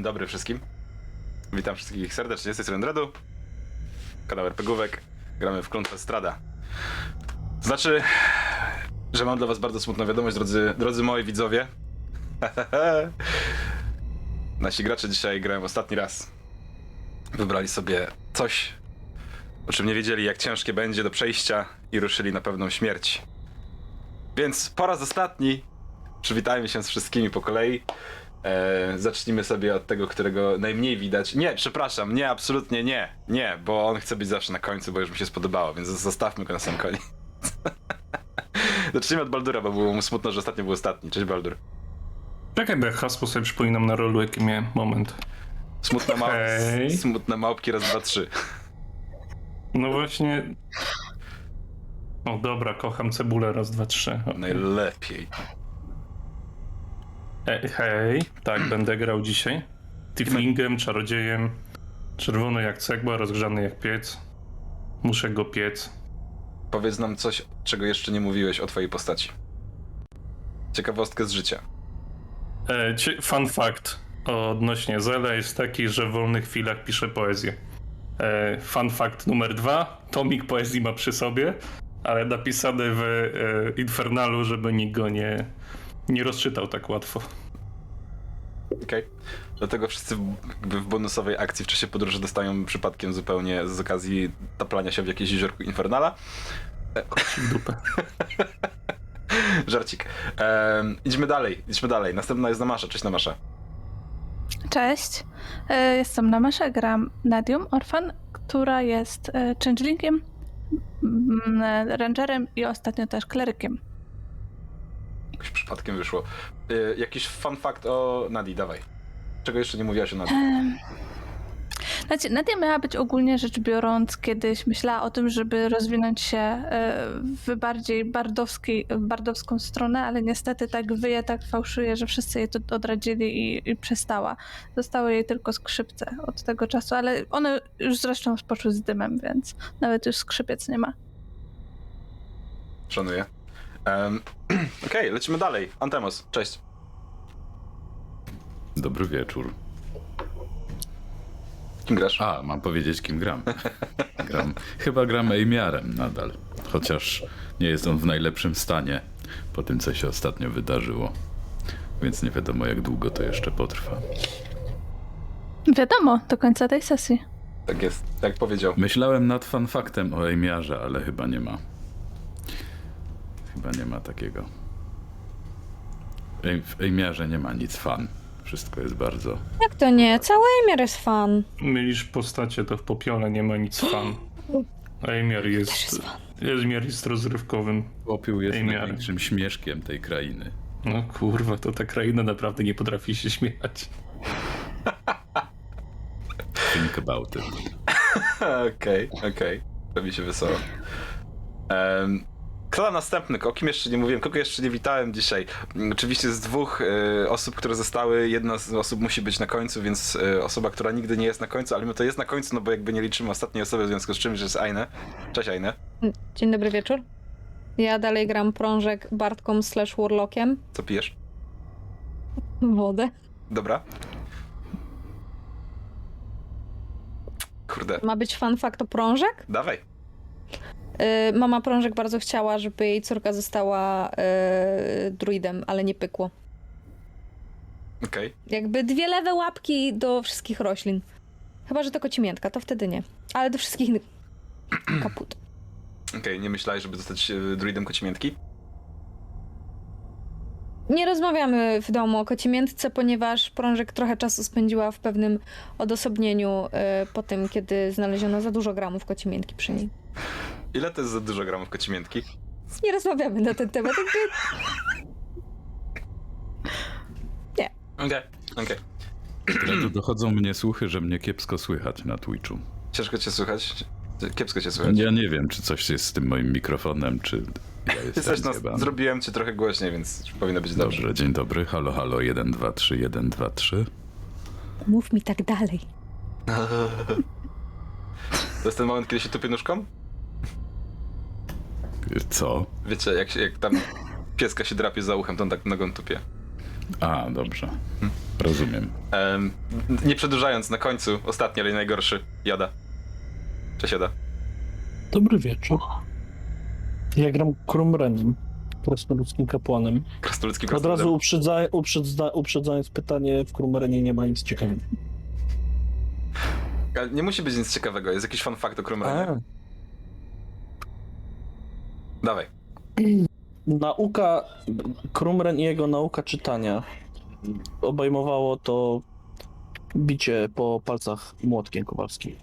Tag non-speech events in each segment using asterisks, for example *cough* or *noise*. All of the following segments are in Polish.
Dobry wszystkim. Witam wszystkich serdecznie, z tej strony Dredu. Kanał RPGówek. Gramy w Klątwę Strada. Znaczy, że mam dla was bardzo smutną wiadomość, drodzy, drodzy moi widzowie. *laughs* Nasi gracze dzisiaj grają ostatni raz. Wybrali sobie coś, o czym nie wiedzieli, jak ciężkie będzie do przejścia i ruszyli na pewną śmierć. Więc po raz ostatni przywitajmy się z wszystkimi po kolei. E, zacznijmy sobie od tego, którego najmniej widać. Nie, przepraszam, nie, absolutnie nie. Nie, bo on chce być zawsze na końcu, bo już mi się spodobało, więc zostawmy go na sam koniec. *laughs* Zacznijmy od Baldura, bo było mu smutno, że ostatnio był ostatni. Cześć Baldur. Czekaj, bo ja hasło sobie przypominam na rolu, jaki miałem moment. Smutna, mał... Hej. Smutne małpki raz, dwa, trzy. No właśnie... O dobra, kocham cebulę, raz, dwa, trzy. Najlepiej. E, hej, tak, *clears throat* będę grał dzisiaj. Tiflingiem, czarodziejem. Czerwony jak cegła, rozgrzany jak piec. Muszę go piec. Powiedz nam coś, czego jeszcze nie mówiłeś o twojej postaci. Ciekawostkę z życia. E, cie- fun fact odnośnie Zela jest taki, że w wolnych chwilach pisze poezję. E, fun fact numer dwa, tomik poezji ma przy sobie, ale napisany w e, Infernalu, żeby nikt go nie, nie rozczytał tak łatwo. Okej. Dlatego wszyscy w, jakby w bonusowej akcji w czasie podróży dostają przypadkiem zupełnie z okazji taplania się w jakieś jeziorku Infernala. W dupę. *laughs* Żarcik. Em, idźmy dalej, idźmy dalej. Następna jest Namasza. Cześć Namasza. Cześć, e, jestem Namasza, gram Nadium Orphan, która jest e, changelingiem, e, rangerem i ostatnio też klerykiem. Jakoś przypadkiem wyszło. Y, jakiś fun fact o Nadi, dawaj. Czego jeszcze nie mówiłaś o Nadi? Znaczy, Nadia miała być ogólnie rzecz biorąc kiedyś myślała o tym, żeby rozwinąć się e, w bardziej bardowskiej, bardowską stronę, ale niestety tak wyje, tak fałszuje, że wszyscy jej to odradzili i, i przestała. Zostały jej tylko skrzypce od tego czasu, ale one już zresztą poszły z dymem, więc nawet już skrzypiec nie ma. Szanuję. Em, *clears throat* Okej, lecimy dalej. Antemos, cześć. Dobry wieczór. Kim grasz? A, mam powiedzieć, kim gram. *laughs* gram. Chyba gram Ejmiarem nadal. Chociaż nie jest on w najlepszym stanie po tym, co się ostatnio wydarzyło. Więc nie wiadomo, jak długo to jeszcze potrwa. Wiadomo, do końca tej sesji. Tak jest, jak powiedział. Myślałem nad fanfaktem o Ejmiarze, ale chyba nie ma. Chyba nie ma takiego. Ej, w Ejmiarze nie ma nic fan. Wszystko jest bardzo. Jak to nie? Cały Emir jest fan. Mylisz postacie, to w popiole nie ma nic fan. Ejmiar Też jest... jest fan. Ejmiar jest rozrywkowym. Popiół jest Ejmiarem. największym śmieszkiem tej krainy. No kurwa, to ta kraina naprawdę nie potrafi się śmiać. Think about it. *laughs* Okej, okej. Robi się wesoło. Um, kto tam następny? O kim jeszcze nie mówiłem? Kogo jeszcze nie witałem dzisiaj? Mm, Oczywiście z dwóch e, osób, które zostały. Jedna z osób musi być na końcu, więc e, osoba, która nigdy nie jest na końcu, ale my to jest na końcu, no bo jakby nie liczymy ostatniej osoby, w związku z czym, że jest Aine. Cześć Aine. Dzień dobry wieczór. Ja dalej gram prążek Bartką slash Warlockiem. Co pijesz? Wodę. Dobra. Kurde, Ma być fun fact o prążek. dawaj. Yy, mama prążek bardzo chciała, żeby jej córka została yy, druidem, ale nie pykło. Okej. Jakby dwie lewe łapki do wszystkich roślin. Chyba, że to kocimiętka, to wtedy nie. Ale do wszystkich innych *clears throat* kaput. Okej, nie myślałeś, żeby zostać e, druidem kocimiętki? Nie rozmawiamy w domu o kocimiętce, ponieważ prążek trochę czasu spędziła w pewnym odosobnieniu po tym, kiedy znaleziono za dużo gramów kocimiętki przy niej. *laughs* Ile to jest za dużo gramów kocimiętki? Nie rozmawiamy na ten temat. Jakby Okej, okej. Dredu, dochodzą mnie słuchy, że mnie kiepsko słychać na Twitchu. Ciężko cię słychać? Kiepsko cię słychać. Ja nie wiem, czy coś jest z tym moim mikrofonem, czy ja *laughs* jestem Jesteś no, zjebany. zrobiłem cię trochę głośniej, więc powinno być dobrze. Dobrze, dzień dobry, halo, halo, 1, 2, 3, 1, 2, 3. mów mi tak dalej. *laughs* To jest ten moment, kiedy się tupie nóżką? Co? Wiecie, jak, się, jak tam pieska się drapie za uchem, to on tak nogą tupie. A, dobrze. Rozumiem. Em, nie przedłużając, na końcu, ostatni, ale najgorszy, Jada. Cześć Jada. Dobry wieczór. Ja gram Krumrenem, krasnoludzkim kapłanem. Krasnoludzki Od razu uprzedza, uprzedza, uprzedzając pytanie, w Krumrenie nie ma nic ciekawego. Ale Nie musi być nic ciekawego, jest jakiś fun fact o Krumrenie. A, Dawaj. nauka, Krumren i jego nauka czytania obejmowało to bicie po palcach młotkiem kowalskim.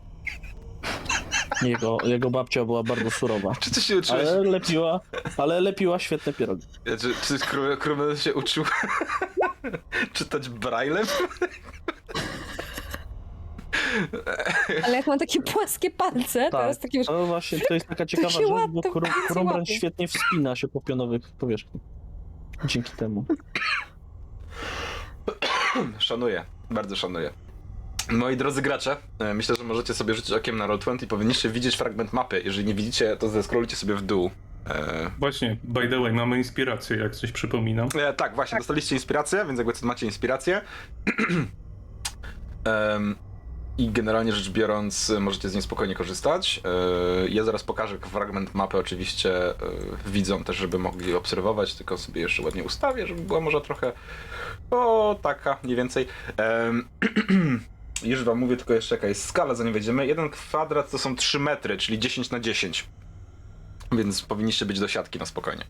Jego, jego babcia była bardzo surowa. Czy ty się uczyłeś? Ale lepiła, ale lepiła świetne pierogi. Czy, czy Krum- Krumel się uczył *laughs* czytać braillem? Ale jak ma takie płaskie palce, to Tak. jest takie, wiesz, No właśnie, to jest taka ciekawa się rzecz, bo łapie. świetnie wspina się po pionowych powierzchniach. Dzięki temu. *coughs* Szanuję, bardzo szanuję. Moi drodzy gracze, e, myślę, że możecie sobie rzucić okiem na Roll20 i powinniście widzieć fragment mapy. Jeżeli nie widzicie, to zeskrolujcie sobie w dół. E, Właśnie, by the way, mamy inspirację, jak coś przypominam. E, tak, właśnie, dostaliście inspirację, więc jakby co macie inspirację. *coughs* Em, I generalnie rzecz biorąc, możecie z niej spokojnie korzystać. E, ja zaraz pokażę fragment mapy, oczywiście e, widzą też, żeby mogli obserwować, tylko sobie jeszcze ładnie ustawię, żeby była może trochę o taka, mniej więcej. *clears throat* Już wam mówię tylko jeszcze jaka jest skala, zanim wejdziemy. Jeden kwadrat to są 3 metry, czyli 10 na 10. Więc powinniście być do siatki na spokojnie.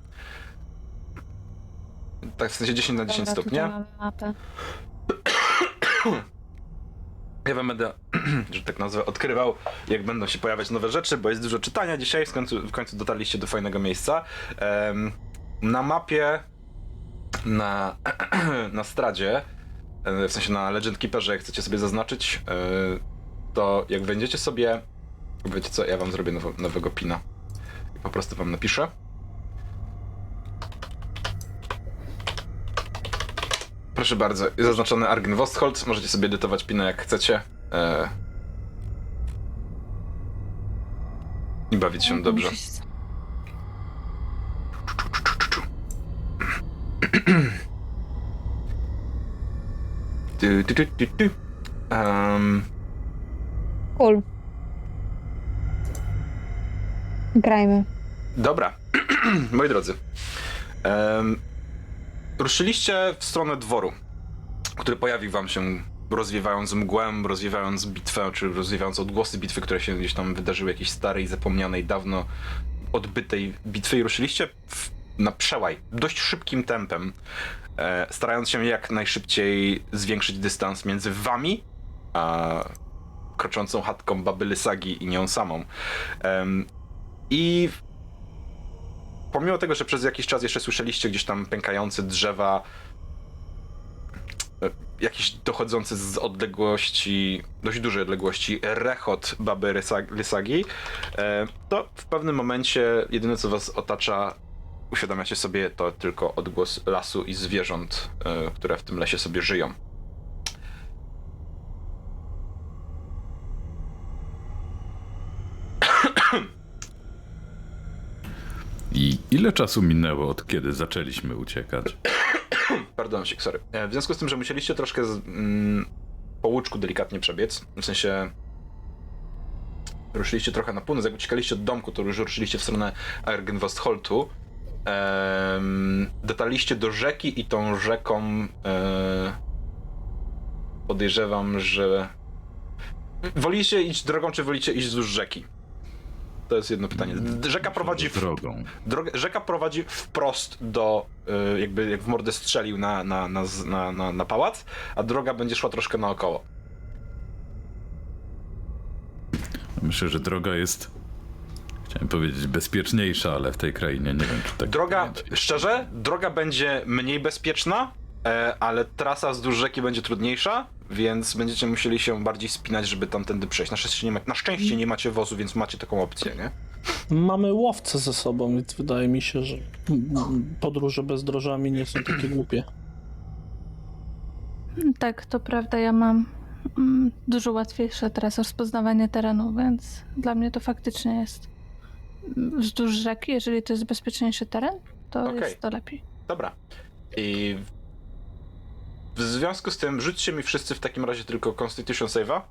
Tak, w sensie 10 na 10 dobra, stóp, tutaj nie? mamy mapę. *clears throat* *clears throat* Ja wam będę, *clears throat* że tak nazwę, odkrywał, jak będą się pojawiać nowe rzeczy, bo jest dużo czytania dzisiaj, w końcu, w końcu dotarliście do fajnego miejsca. Em, na mapie, na, *clears throat* na stradzie, e, w sensie na Legend Keeperze, jak chcecie sobie zaznaczyć, e, to jak będziecie sobie, wiecie co, ja wam zrobię nowego pina. I po prostu wam napiszę. Proszę bardzo, zaznaczony Argen Wostholt. Możecie sobie edytować pinę jak chcecie. E... I bawić się dobrze. Muszę się- Tu, tu, tu, tu, tu. Em, Cool. Grajmy. dobra, *clears throat* moi drodzy. Em, ruszyliście w stronę dworu, który pojawił wam się rozwiewając mgłę, rozwiewając bitwę, czy rozwiewając odgłosy bitwy, które się gdzieś tam wydarzyły, jakiejś starej, zapomnianej, dawno odbytej bitwy i ruszyliście w, na przełaj dość szybkim tempem, e, starając się jak najszybciej zwiększyć dystans między wami a kroczącą chatką Babyly Sagi i nią samą. Em, I pomimo tego, że przez jakiś czas jeszcze słyszeliście gdzieś tam pękające drzewa, e, jakiś dochodzący z odległości, dość dużej odległości, rechot baby Lysagi, e, to w pewnym momencie jedyne co was otacza, uświadamiacie sobie, to tylko odgłos lasu i zwierząt, e, które w tym lesie sobie żyją. I ile czasu minęło od kiedy zaczęliśmy uciekać? *coughs* Pardon, sik, sorry. E, W związku z tym, że musieliście troszkę z, mm, po łuczku delikatnie przebiec, w sensie ruszyliście trochę na północ, jak uciekaliście od domku, to już ruszyliście w stronę Argenwostholtu. Ehm, dotarliście do rzeki i tą rzeką e, podejrzewam, że wolicie iść drogą, czy wolicie iść wzdłuż rzeki? To jest jedno pytanie. D- Rzeka prowadzi w, drogą. Rzeka prowadzi wprost do, y, jakby jak w mordę strzelił na, na, na, na, na, na pałac, a droga będzie szła troszkę naokoło. Myślę, że droga jest. Chciałem powiedzieć bezpieczniejsza, ale w tej krainie nie wiem, czy tak. Droga, szczerze, droga będzie mniej bezpieczna, e, ale trasa wzdłuż rzeki będzie trudniejsza, więc będziecie musieli się bardziej spinać, żeby tamtędy przejść. Na szczęście nie, ma, na szczęście nie macie wozu, więc macie taką opcję, nie? Mamy łowcę ze sobą, więc wydaje mi się, że mm, podróże bezdrożami nie są takie głupie. Tak, to prawda, ja mam mm, dużo łatwiejsze teraz rozpoznawanie terenu, więc dla mnie to faktycznie jest mm, wzdłuż rzeki, jeżeli to jest bezpieczniejszy teren, to Okej. jest to lepiej. Dobra. I w związku z tym rzućcie mi wszyscy w takim razie tylko Constitution Save'a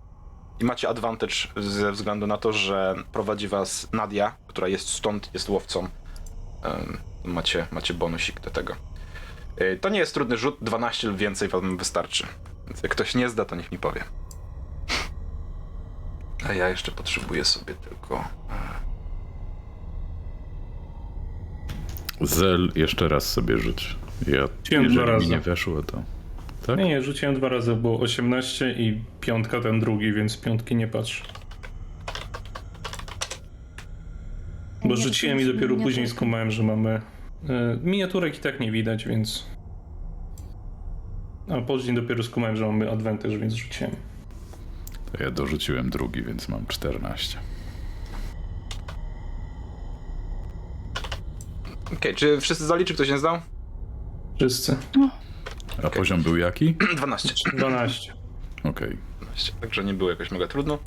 i macie advantage ze względu na to, że prowadzi was Nadia, która jest stąd, jest łowcą. Em, macie, macie bonusik do tego. Y, To nie jest trudny rzut, 12 lub więcej wam wystarczy. Więc jak ktoś nie zda, to niech mi powie. A ja jeszcze potrzebuję sobie tylko... Zel jeszcze raz sobie rzuć. Ja, dwa jeżeli mi nie weszło, to... Tak? Nie, nie, rzuciłem dwa razy, było 18 i piątka ten drugi, więc piątki nie patrz. Bo Nie, rzuciłem i dopiero nie później skumałem, że mamy... y, Miniaturek i tak nie widać, więc... A później dopiero skumałem, że mamy advantage, więc rzuciłem. To ja dorzuciłem drugi, więc mam 14. Okej, czy wszyscy zdali, czy ktoś nie zdał? Wszyscy. A poziom był jaki? *clears throat* 12. 12. Okej. 12. Także nie było jakoś mega trudno.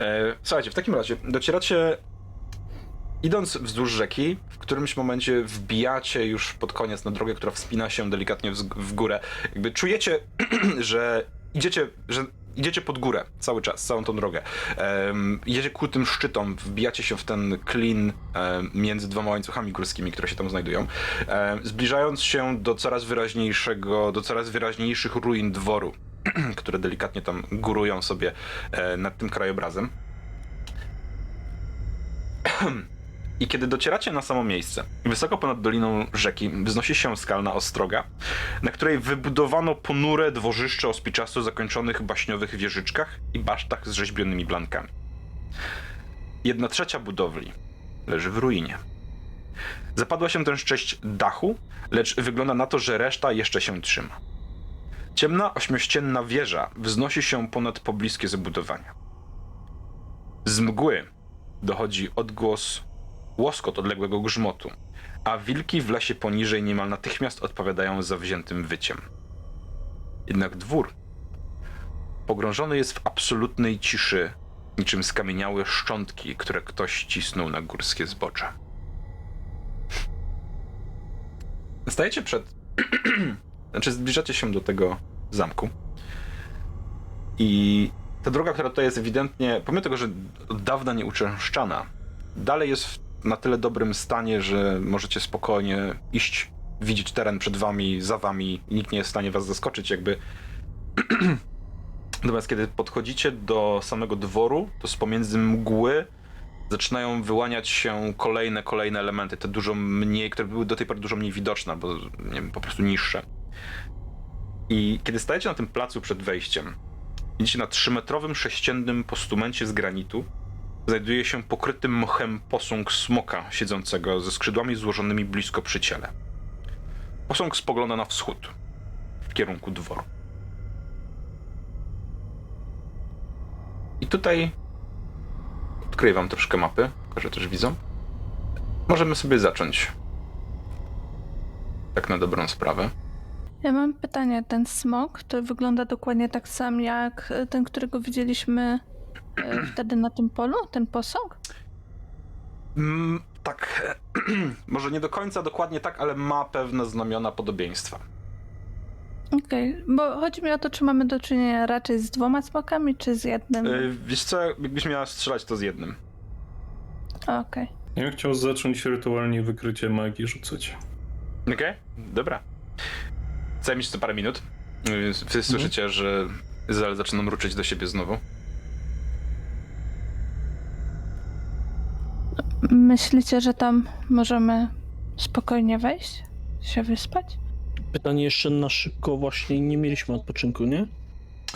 E, słuchajcie, w takim razie docieracie, idąc wzdłuż rzeki, w którymś momencie wbijacie już pod koniec na drogę, która wspina się delikatnie wz- w górę. Jakby czujecie, *clears throat* że idziecie, że idziecie pod górę cały czas, całą tą drogę. Um, idziecie ku tym szczytom, wbijacie się w ten klin em, między dwoma łańcuchami górskimi, które się tam znajdują, em, zbliżając się do coraz wyraźniejszego, do coraz wyraźniejszych ruin dworu *clears throat* które delikatnie tam górują sobie e, nad tym krajobrazem. *clears throat* I kiedy docieracie na samo miejsce, wysoko ponad doliną rzeki wznosi się skalna ostroga, na której wybudowano ponure dworzyszcze o spiczasto zakończonych baśniowych wieżyczkach i basztach z rzeźbionymi blankami. Jedna trzecia budowli leży w ruinie. Zapadła się też część dachu, lecz wygląda na to, że reszta jeszcze się trzyma. Ciemna, ośmiościenna wieża wznosi się ponad pobliskie zabudowania. Z mgły dochodzi odgłos, łoskot odległego grzmotu, a wilki w lesie poniżej niemal natychmiast odpowiadają zawziętym wyciem. Jednak dwór pogrążony jest w absolutnej ciszy, niczym skamieniałe szczątki, które ktoś cisnął na górskie zbocze. Stajecie przed *clears throat* znaczy, zbliżacie się do tego zamku. I ta droga, która tutaj jest ewidentnie, pomimo tego, że od dawna nie uczęszczana, dalej jest w na tyle dobrym stanie, że możecie spokojnie iść, widzieć teren przed wami, za wami nikt nie jest w stanie was zaskoczyć, jakby. *clears throat* Natomiast kiedy podchodzicie do samego dworu, to z pomiędzy mgły zaczynają wyłaniać się kolejne, kolejne elementy, te dużo mniej, które były do tej pory dużo mniej widoczne, albo nie wiem, po prostu niższe. I kiedy stajecie na tym placu przed wejściem, widzicie na trzymetrowym sześciennym postumencie z granitu znajduje się pokryty mchem posąg smoka siedzącego ze skrzydłami złożonymi blisko przy ciele. Posąg spogląda na wschód, w kierunku dworu. I tutaj odkryję wam troszkę mapy, że też widzą. Możemy sobie zacząć. Tak na dobrą sprawę. Ja mam pytanie, ten smok to wygląda dokładnie tak sam jak ten, którego widzieliśmy wtedy na tym polu, ten posąg? Mm, tak, *clears throat* może nie do końca dokładnie tak, ale ma pewne znamiona podobieństwa. Okej, bo chodzi mi o to, czy mamy do czynienia raczej z dwoma smokami, czy z jednym? Yy, wiesz co, jakbyś miała strzelać to z jednym. Okej. Ja bym chciał zacząć rytualnie wykrycie magii rzucać. Okej, dobra. Zajmie to parę minut. Yy, Wy słyszycie, że Zel zaczyna mruczyć do siebie znowu. Myślicie, że tam możemy spokojnie wejść? Się wyspać? Pytanie jeszcze na szybko, właśnie nie mieliśmy odpoczynku, nie?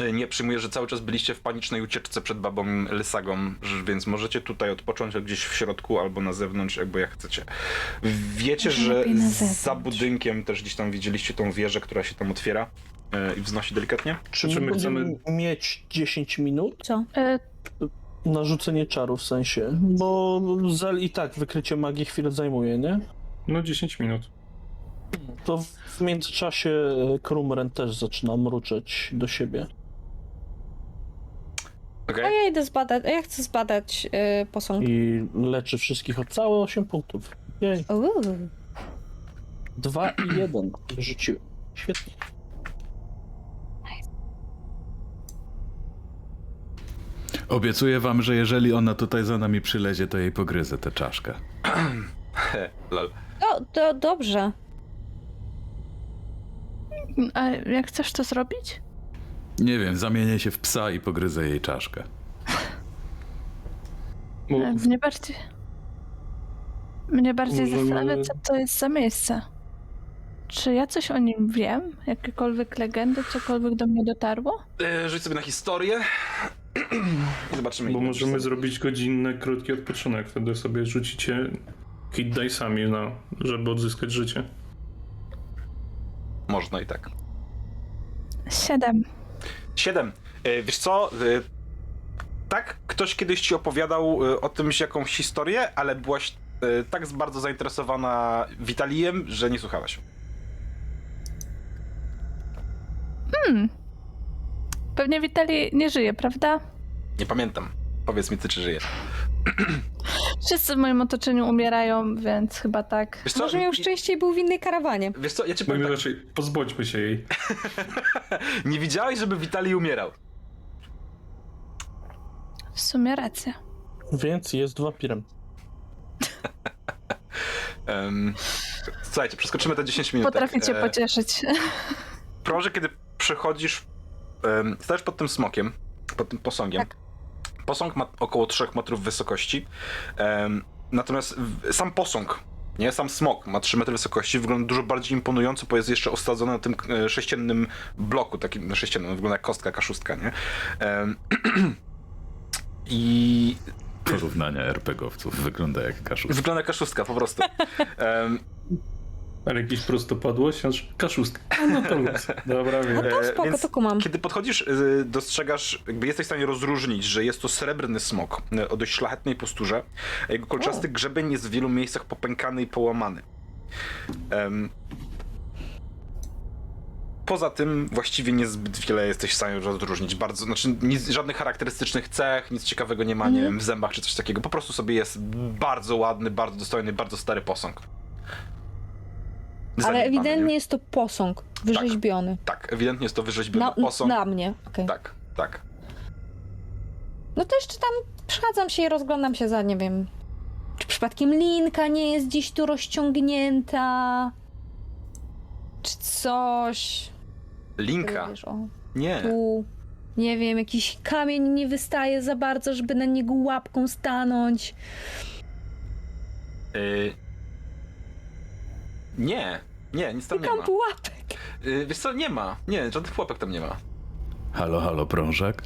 Yy, Nie przyjmuję, że cały czas byliście w panicznej ucieczce przed babą Lysagą, więc możecie tutaj odpocząć gdzieś w środku albo na zewnątrz, jakby jak chcecie. Wiecie, że za budynkiem też gdzieś tam widzieliście tą wieżę, która się tam otwiera yy, i wznosi delikatnie? Czy Czy my chcemy- mieć 10 minut Co? E, na rzucenie czaru w sensie? Bo Zel i tak wykrycie magii chwilę zajmuje, nie? No 10 minut. To w- międzyczasie e, Krumren też zaczyna mruczeć do siebie. A ja idę zbadać, a ja chcę zbadać y, posąg. I leczy wszystkich o całe 8 punktów. Jej. Uuu. 2 i 1 rzuciłem. Świetnie. Obiecuję wam, że jeżeli ona tutaj za nami przylezie, to jej pogryzę tę czaszkę. *clears throat* Lol. No, to dobrze. A jak chcesz to zrobić? Nie wiem, zamienię się w psa i pogryzę jej czaszkę. Bo E, Mnie bardziej... Mnie bardziej Możemy- zastanawia, co to jest za miejsce. Czy ja coś o nim wiem? Jakiekolwiek legendy, cokolwiek do mnie dotarło? E, rzuć sobie na historię i *clears throat* zobaczymy. Bo możemy zrobić godzinny, krótki odpoczynek. Wtedy sobie rzucicie hit dice'ami, na, żeby odzyskać życie. Można i tak. Siedem. Siedem. E, wiesz co? E, tak, ktoś kiedyś ci opowiadał e, o tym jakąś historię, ale byłaś tak bardzo zainteresowana Witalijem, że nie słuchałaś. Pewnie Witali nie żyje, prawda? Nie pamiętam. Powiedz mi ty, czy żyje. *clears throat* Wszyscy w moim otoczeniu umierają, więc chyba tak. Wiesz co? Może miał szczęście i był w innej karawanie. Wiesz co, ja ci powiem tak. raczej, pozbądźmy się jej. *laughs* Nie widziałeś, żeby Witali umierał. W sumie racja. Więc jest wampirem. *laughs* Em, słuchajcie, przeskoczymy te 10 minut. Potraficie E, pocieszyć. Proszę, kiedy przechodzisz, um, stajesz pod tym smokiem, pod tym posągiem. Tak. Posąg ma około 3 metrów wysokości. Natomiast sam posąg, nie sam smok, ma 3 metry wysokości, wygląda dużo bardziej imponująco, bo jest jeszcze osadzony na tym e, sześciennym bloku, takim no, sześciennym, wygląda jak kostka, kaszustka, nie? *clears throat* I Porównania RPGowców wygląda jak kaszus. wygląda jak kaszustka po prostu. Ale jakiś prostopadłość, aż kaszustka. No to luz. Dobra, wiem. No to E, spoko, więc to kumam. Kiedy podchodzisz, y, dostrzegasz, jakby jesteś w stanie rozróżnić, że jest to srebrny smok y, o dość szlachetnej posturze. a Jego kolczasty grzebeń jest w wielu miejscach popękany i połamany. Em, Poza tym właściwie niezbyt wiele jesteś w stanie rozróżnić. Bardzo, znaczy nic, żadnych charakterystycznych cech, nic ciekawego nie ma, nie wiem, w zębach czy coś takiego. Po prostu sobie jest bardzo ładny, bardzo dostojny, bardzo stary posąg. Ale Zaniedbany, ewidentnie nie? jest to posąg wyrzeźbiony. Tak, ewidentnie jest to wyrzeźbiony Na, posąg. na mnie. okej. Tak, tak. No to jeszcze tam przechadzam się i rozglądam się za, nie wiem, czy przypadkiem linka nie jest gdzieś tu rozciągnięta, czy coś. Linka. Wiesz, o, Nie. tu, nie wiem, jakiś kamień nie wystaje za bardzo, żeby na niego łapką stanąć. Y... Nie, nie, nic tam nie Szukam ma. pułapek. Y, wiesz co, nie ma. Nie, żadnych pułapek tam nie ma. Halo, halo, prążek?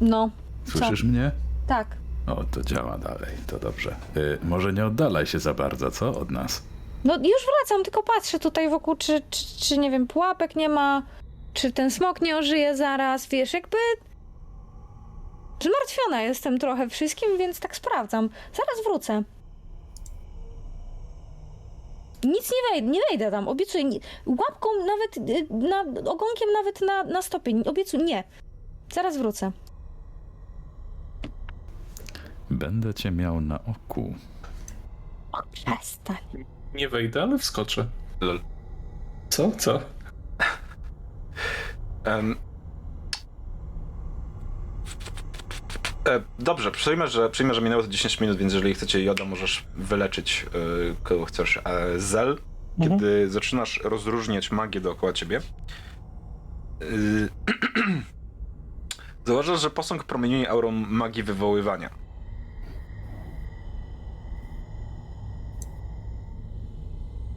No, Słyszysz mnie? tak. O, to działa dalej, to dobrze. Y, może nie oddalaj się za bardzo, co? Od nas. No już wracam, tylko patrzę tutaj wokół, czy, czy, czy nie wiem, pułapek nie ma, czy ten smok nie ożyje zaraz, wiesz, jakby... Zmartwiona jestem trochę wszystkim, więc tak sprawdzam. Zaraz wrócę. Nic nie wejdę, nie wejdę tam, obiecuję. Nie, łapką nawet, y, na, ogonkiem nawet na, na stopień, obiecuję, nie. Zaraz wrócę. Będę cię miał na oku. O, przestań. Nie wejdę, ale wskoczę. Lol. Co? Co? Em. E, dobrze, przyjmę że, przyjmę, że minęło to 10 minut, więc jeżeli chcecie Joda, możesz wyleczyć y, kogo chcesz. E, Zel, Mhm. kiedy zaczynasz rozróżniać magię dookoła ciebie, *clears throat* y, zauważasz, że posąg promieniuje aurą magii wywoływania.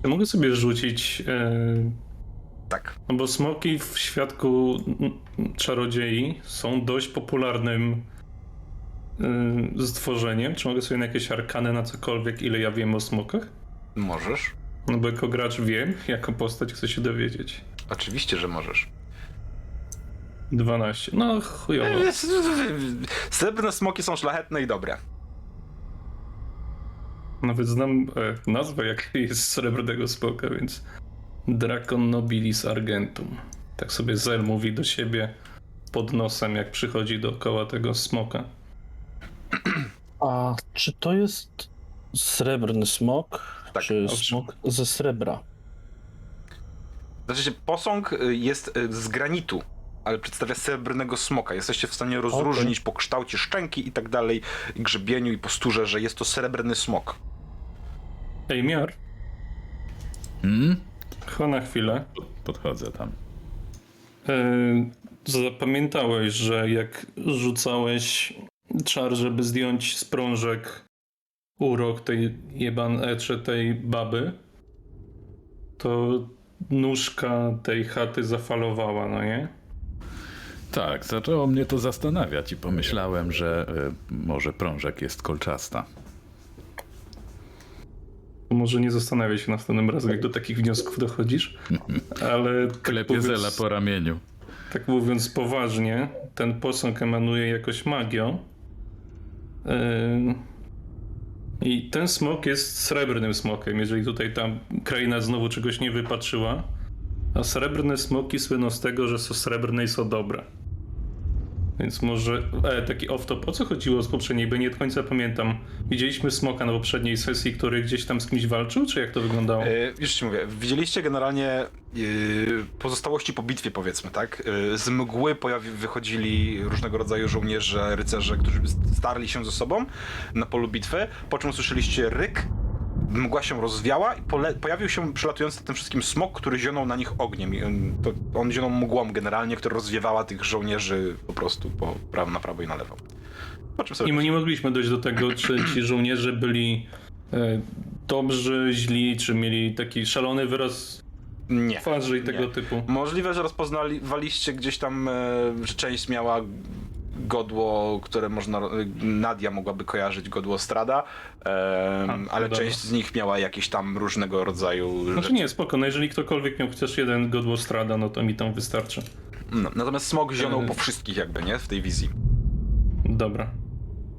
Ja mogę sobie rzucić. E, Tak. no bo smoki w świadku czarodziei są dość popularnym e, stworzeniem. Czy mogę sobie na jakieś arkany na cokolwiek, ile ja wiem o smokach? Możesz. No bo jako gracz wiem, jako postać chcę się dowiedzieć. Oczywiście, że możesz. 12. No chujowo. *laughs* Srebrne smoki są szlachetne i dobre. Nawet znam e, nazwę, jak *laughs* jest srebrnego smoka, więc Dracon Nobilis Argentum. Tak sobie Zel mówi do siebie pod nosem, jak przychodzi dookoła tego smoka. A czy to jest srebrny smok? Tak, czy owszem. smok ze srebra? Znaczy, się, posąg y, jest y, z granitu. ale przedstawia srebrnego smoka. Jesteście w stanie rozróżnić po kształcie szczęki i tak dalej, i grzebieniu i posturze, że jest to srebrny smok. Ej, miar, Hmm? cho na chwilę. Podchodzę tam. Yy, zapamiętałeś, że jak rzucałeś czar, żeby zdjąć z prążek urok tej jeban e, czy tej baby, to nóżka tej chaty zafalowała, no nie? Tak, zaczęło mnie to zastanawiać i pomyślałem, że y, może prążek jest kolczasta. Może nie zastanawiaj się następnym razem, jak do takich wniosków dochodzisz, *laughs* ale tak Klepie mówiąc- Zela po ramieniu. Tak mówiąc poważnie, ten posąg emanuje jakoś magią. I ten smok jest srebrnym smokiem, jeżeli tutaj tam kraina znowu czegoś nie wypatrzyła. A srebrne smoki słyną z tego, że są srebrne i są dobre. Więc może e, taki off-top, o co chodziło z poprzedniej, bo nie do końca pamiętam. Widzieliśmy smoka na poprzedniej sesji, który gdzieś tam z kimś walczył, czy jak to wyglądało? Yy, już ci mówię, widzieliście generalnie yy, pozostałości po bitwie, powiedzmy, tak? Yy, z mgły pojawi, wychodzili różnego rodzaju żołnierze, rycerze, którzy starli się ze sobą na polu bitwy, po czym usłyszeliście ryk, mgła się rozwiała i pojawił się przelatujący tym wszystkim smok, który zionął na nich ogniem. I on, to, on zionął mgłą generalnie, która rozwiewała tych żołnierzy po prostu po prawo, na prawo i na lewo. Po czym sobie I my nie mogliśmy dojść do tego, czy ci *clears throat* żołnierze byli e, dobrzy, źli, czy mieli taki szalony wyraz nie. twarzy i tego Nie. typu. Możliwe, że rozpoznawaliście gdzieś tam, e, że część miała godło, które można, Nadia mogłaby kojarzyć godło Strada, A, ale dobra. część z nich miała jakieś tam różnego rodzaju Znaczy rzeczy. nie, spoko, no jeżeli ktokolwiek miał chociaż jeden godło strada, no to mi tam wystarczy. No, natomiast smog zionął E. po wszystkich jakby, nie? W tej wizji. Dobra.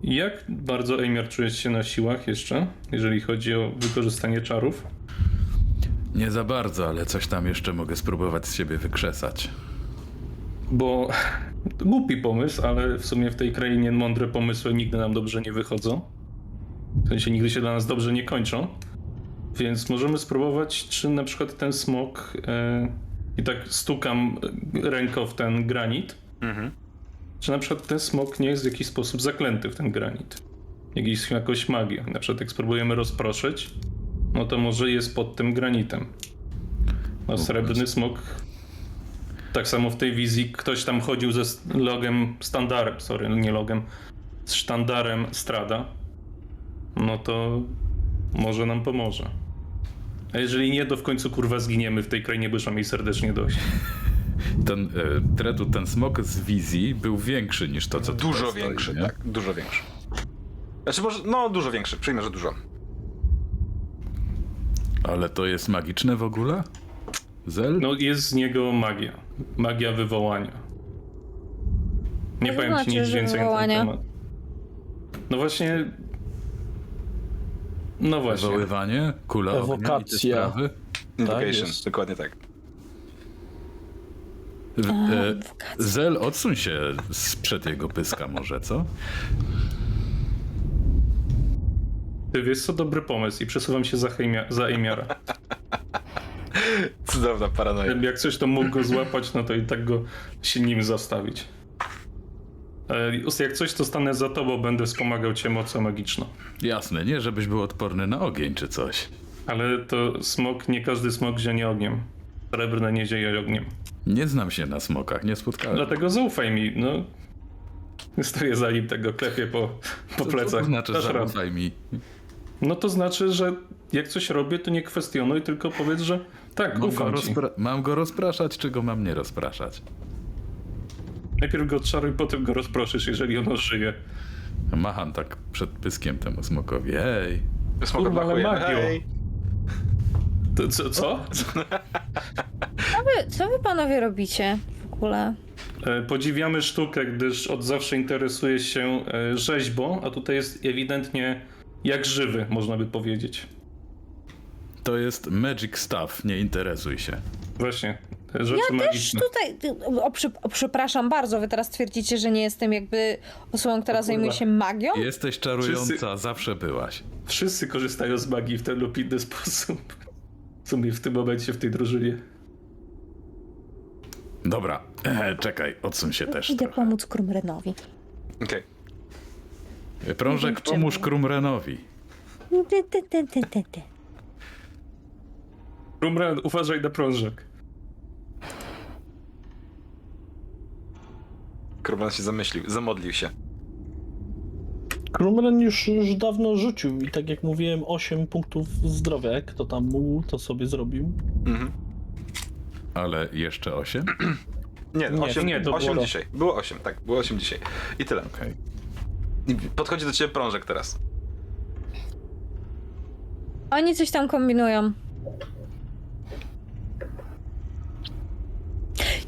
Jak bardzo Ejmiar czujesz się na siłach jeszcze, jeżeli chodzi o wykorzystanie czarów? Nie za bardzo, ale coś tam jeszcze mogę spróbować z siebie wykrzesać. Bo głupi pomysł, ale w sumie w tej krainie mądre pomysły nigdy nam dobrze nie wychodzą. W sensie nigdy się dla nas dobrze nie kończą. Więc możemy spróbować, czy na przykład ten smok. E, I tak stukam ręką w ten granit. Mhm. Czy na przykład ten smok nie jest w jakiś sposób zaklęty w ten granit? Jakiś, jakąś magią. Na przykład jak spróbujemy rozproszyć, no to może jest pod tym granitem. No srebrny smok. Tak samo w tej wizji ktoś tam chodził ze logem, standardem, sorry, nie logem, z sztandarem Strada. No to może nam pomoże. A jeżeli nie, to w końcu kurwa zginiemy w tej krainie, bo już mam jej serdecznie dość. *laughs* Ten, e, Tretu, ten smok z wizji był większy niż to, co Dużo tutaj stoi, większy, nie? tak, dużo większy. Znaczy może, no dużo większy, przyjmę, że dużo. Ale to jest magiczne w ogóle? Zel? No jest z niego magia. Magia wywołania. Nie to powiem ci znaczy, nic że więcej wywołania? na ten temat. No właśnie... No właśnie. Wywoływanie? Kula ognia i te Ewokacja. sprawy? Invocation, jest. dokładnie tak. E, Zel, odsuń się sprzed jego pyska może, co? Ty wiesz co, dobry pomysł i przesuwam się za, Heimia, za Eimiara. *laughs* *laughs* Cudowna paranoja. Jak coś to mógł go złapać, no to i tak go się nim zastawić. E, Jak coś, to stanę za tobą, będę wspomagał cię mocą magiczną. Jasne, nie żebyś był odporny na ogień czy coś. Ale to smok, nie każdy smok zieje ogniem. Srebrne nie zieje ogniem. Nie znam się na smokach, nie spotkałem. Dlatego zaufaj mi, no. Stoję za nim, tego klepię po, po Co plecach. to znaczy, Dasz zaufaj mi. No to znaczy, że jak coś robię, to nie kwestionuj, tylko powiedz, że tak, Mam go, mam go rozpraszać, czy go mam nie rozpraszać? Najpierw go odczaruj, potem go rozproszysz, jeżeli ono żyje. Macham tak przed pyskiem temu smokowi. Ej, Smok Kurwa, ale magio. Hej. To, co? co? Co wy, co wy panowie robicie w ogóle? E, Podziwiamy sztukę, gdyż od zawsze interesuje się e, rzeźbą, a tutaj jest ewidentnie jak żywy, można by powiedzieć. To jest magic stuff, nie interesuj się. Właśnie, rzeczy Ja też magiczne. tutaj, o, przy, o, przepraszam bardzo, wy teraz twierdzicie, że nie jestem jakby osobą, która zajmuje się magią? Jesteś czarująca, Wszyscy- zawsze byłaś. Wszyscy korzystają z magii w ten lub inny sposób. W sumie w tym momencie, w tej drużynie. Dobra, e, *laughs* czekaj, odsuń się też. Idę trochę. pomóc Krumrenowi. Okej. Prążek, Czemu? pomóż Krumrenowi. Ty, ty, ty, ty, ty, ty. Krumren, uważaj na prążek. Krumran się zamyślił, zamodlił się. Krumren już, już dawno rzucił i tak jak mówiłem, 8 punktów zdrowia. Jak kto tam mógł, to sobie zrobił. Mhm. Ale jeszcze osiem? *clears throat* Nie, Nie, 8, nie, to 8 było- dzisiaj. Było 8, tak, było 8 dzisiaj. I tyle. Okej. I podchodzi do ciebie prążek teraz. Oni coś tam kombinują.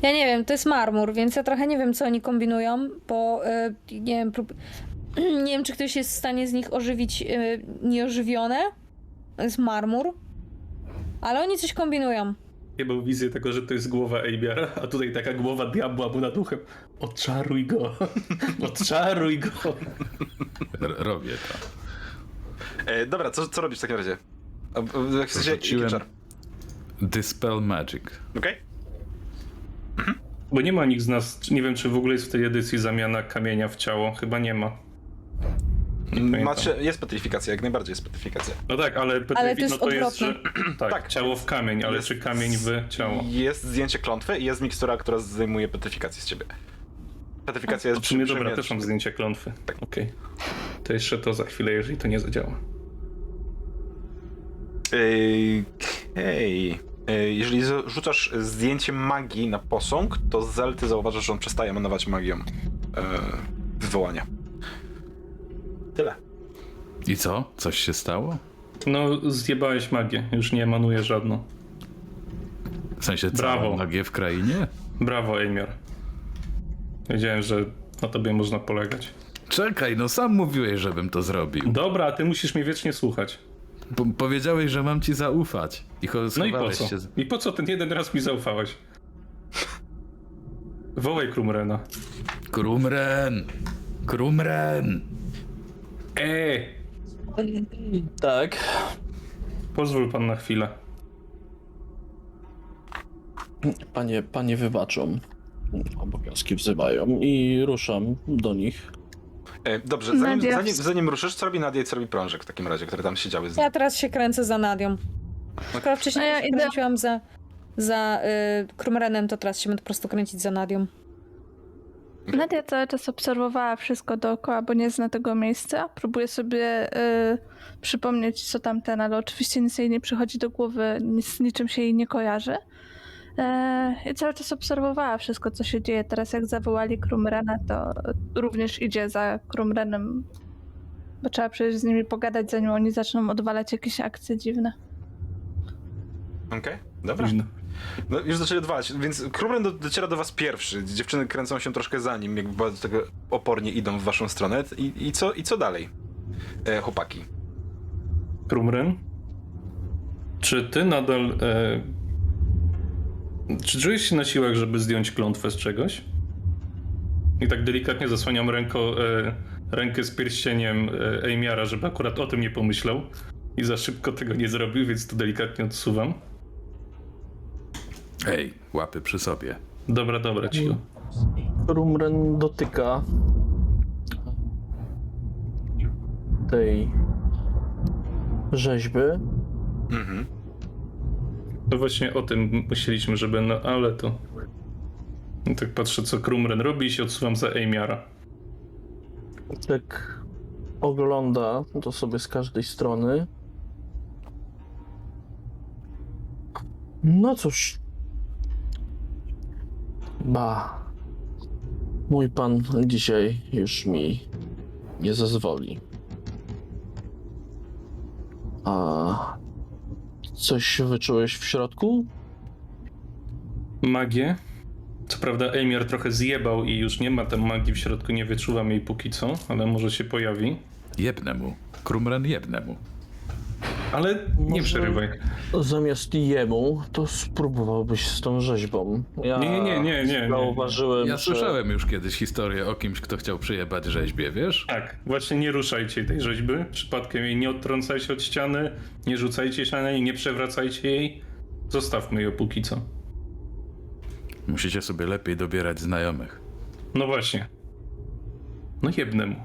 Ja nie wiem, to jest marmur, więc ja trochę nie wiem, co oni kombinują, bo y, nie wiem, prób... *clears throat* nie wiem, czy ktoś jest w stanie z nich ożywić y, nieożywione. To jest marmur. Ale oni coś kombinują. Ja mam wizję tego, że to jest głowa Ejbiara, a tutaj taka głowa diabła mu nad uchem. Odczaruj go. *laughs* Odczaruj go. R- robię to. E, dobra, co, co robisz w takim razie? A, w sensie, jaki Rzuciłem- czar? Dispel Magic. Okej? Bo nie ma nikt z nas, nie wiem czy w ogóle jest w tej edycji zamiana kamienia w ciało. Chyba nie ma. pamiętam. Macie, jest petrifikacja, jak najbardziej jest petrifikacja. No tak, ale, Ale to jest no to jest, że, *clears throat* tak, Tak. ciało w kamień, ale Jest- czy kamień w ciało? Jest zdjęcie klątwy i jest mikstura, która zdejmuje petrifikację z ciebie. Petryfikacja jest W sumie przy- dobra, też mam zdjęcie klątwy. Tak. Okej. To jeszcze to za chwilę, jeżeli to nie zadziała. Ej, Okej. Ej, Jeżeli z- rzucasz zdjęcie magii na posąg, to Zel, ty zauważasz, że on przestaje emanować magią e, wywołania. Tyle. I co? Coś się stało? No, zjebałeś magię, już nie emanuje żadną. W sensie Brawo. magię w krainie? Brawo, Ejmior. Wiedziałem, że na tobie można polegać. Czekaj, no sam mówiłeś, żebym to zrobił. Dobra, a ty musisz mnie wiecznie słuchać. Po powiedziałeś, że mam ci zaufać. I No i po co? się. I po co ten jeden raz mi zaufałeś? Wołaj Krumrena. Krumren! Krumren! Eee! Tak. Pozwól pan na chwilę. Panie, panie wybaczą. Obowiązki wzywają i ruszam do nich. E, dobrze, zanim, Nadia. zanim, zanim ruszysz, co robi Nadia i co robi Prążek w takim razie, które tam siedziały z nim? Ja teraz się kręcę za Nadią. Skoro wcześniej A ja się idę- kręciłam za, za y, Krumrenem, to teraz się będę po prostu kręcić za Nadią. Nadia cały czas obserwowała wszystko dookoła, bo nie zna tego miejsca. Próbuje sobie y, przypomnieć, co tamten, ale oczywiście nic jej nie przychodzi do głowy, nic, z niczym się jej nie kojarzy. E, I cały czas obserwowała wszystko, co się dzieje. Teraz jak zawołali Krumrena, to również idzie za Krumrenem, bo trzeba przecież z nimi pogadać, zanim oni zaczną odwalać jakieś akcje dziwne. Okej, dobra. Późno. No, już zaczęli odwalać, więc Krumren do, dociera do was pierwszy. Dziewczyny kręcą się troszkę za nim, jakby bardzo tego opornie idą w waszą stronę. I, i, co, i co dalej, e, chłopaki? Krumren? Czy ty nadal. E... Czy czujesz się na siłach, żeby zdjąć klątwę z czegoś? I tak delikatnie zasłaniam ręko, e, rękę z pierścieniem e, Ejmiara, żeby akurat o tym nie pomyślał. I za szybko tego nie zrobił, więc to delikatnie odsuwam. Ej, łapy przy sobie. Dobra, dobra, cicho. Rumren dotyka tej rzeźby. Mhm. To właśnie o tym myśleliśmy, żeby. No ale to. I tak patrzę, co Krumren robi i się odsuwam za Ejmiara. Tak ogląda to sobie z każdej strony. No cóż. Ba. Mój pan dzisiaj już mi nie zezwoli. A coś wyczułeś w środku? magię. Co prawda Ejmiar trochę zjebał i już nie ma tam magii w środku, nie wyczuwam jej póki co, ale może się pojawi. Jebnę mu. Krumren jebnę mu. Ale nie Może- przerywaj. Zamiast jemu, to spróbowałbyś z tą rzeźbą. Ja Nie, nie, nie, nie, nie. Zauważyłem, Ja że... słyszałem już kiedyś historię o kimś, kto chciał przyjebać rzeźbie, wiesz? Tak, właśnie nie ruszajcie tej rzeźby. Przypadkiem jej nie odtrącajcie od ściany, nie rzucajcie się na niej, nie przewracajcie jej. Zostawmy ją póki co. Musicie sobie lepiej dobierać znajomych. No właśnie. No jednemu.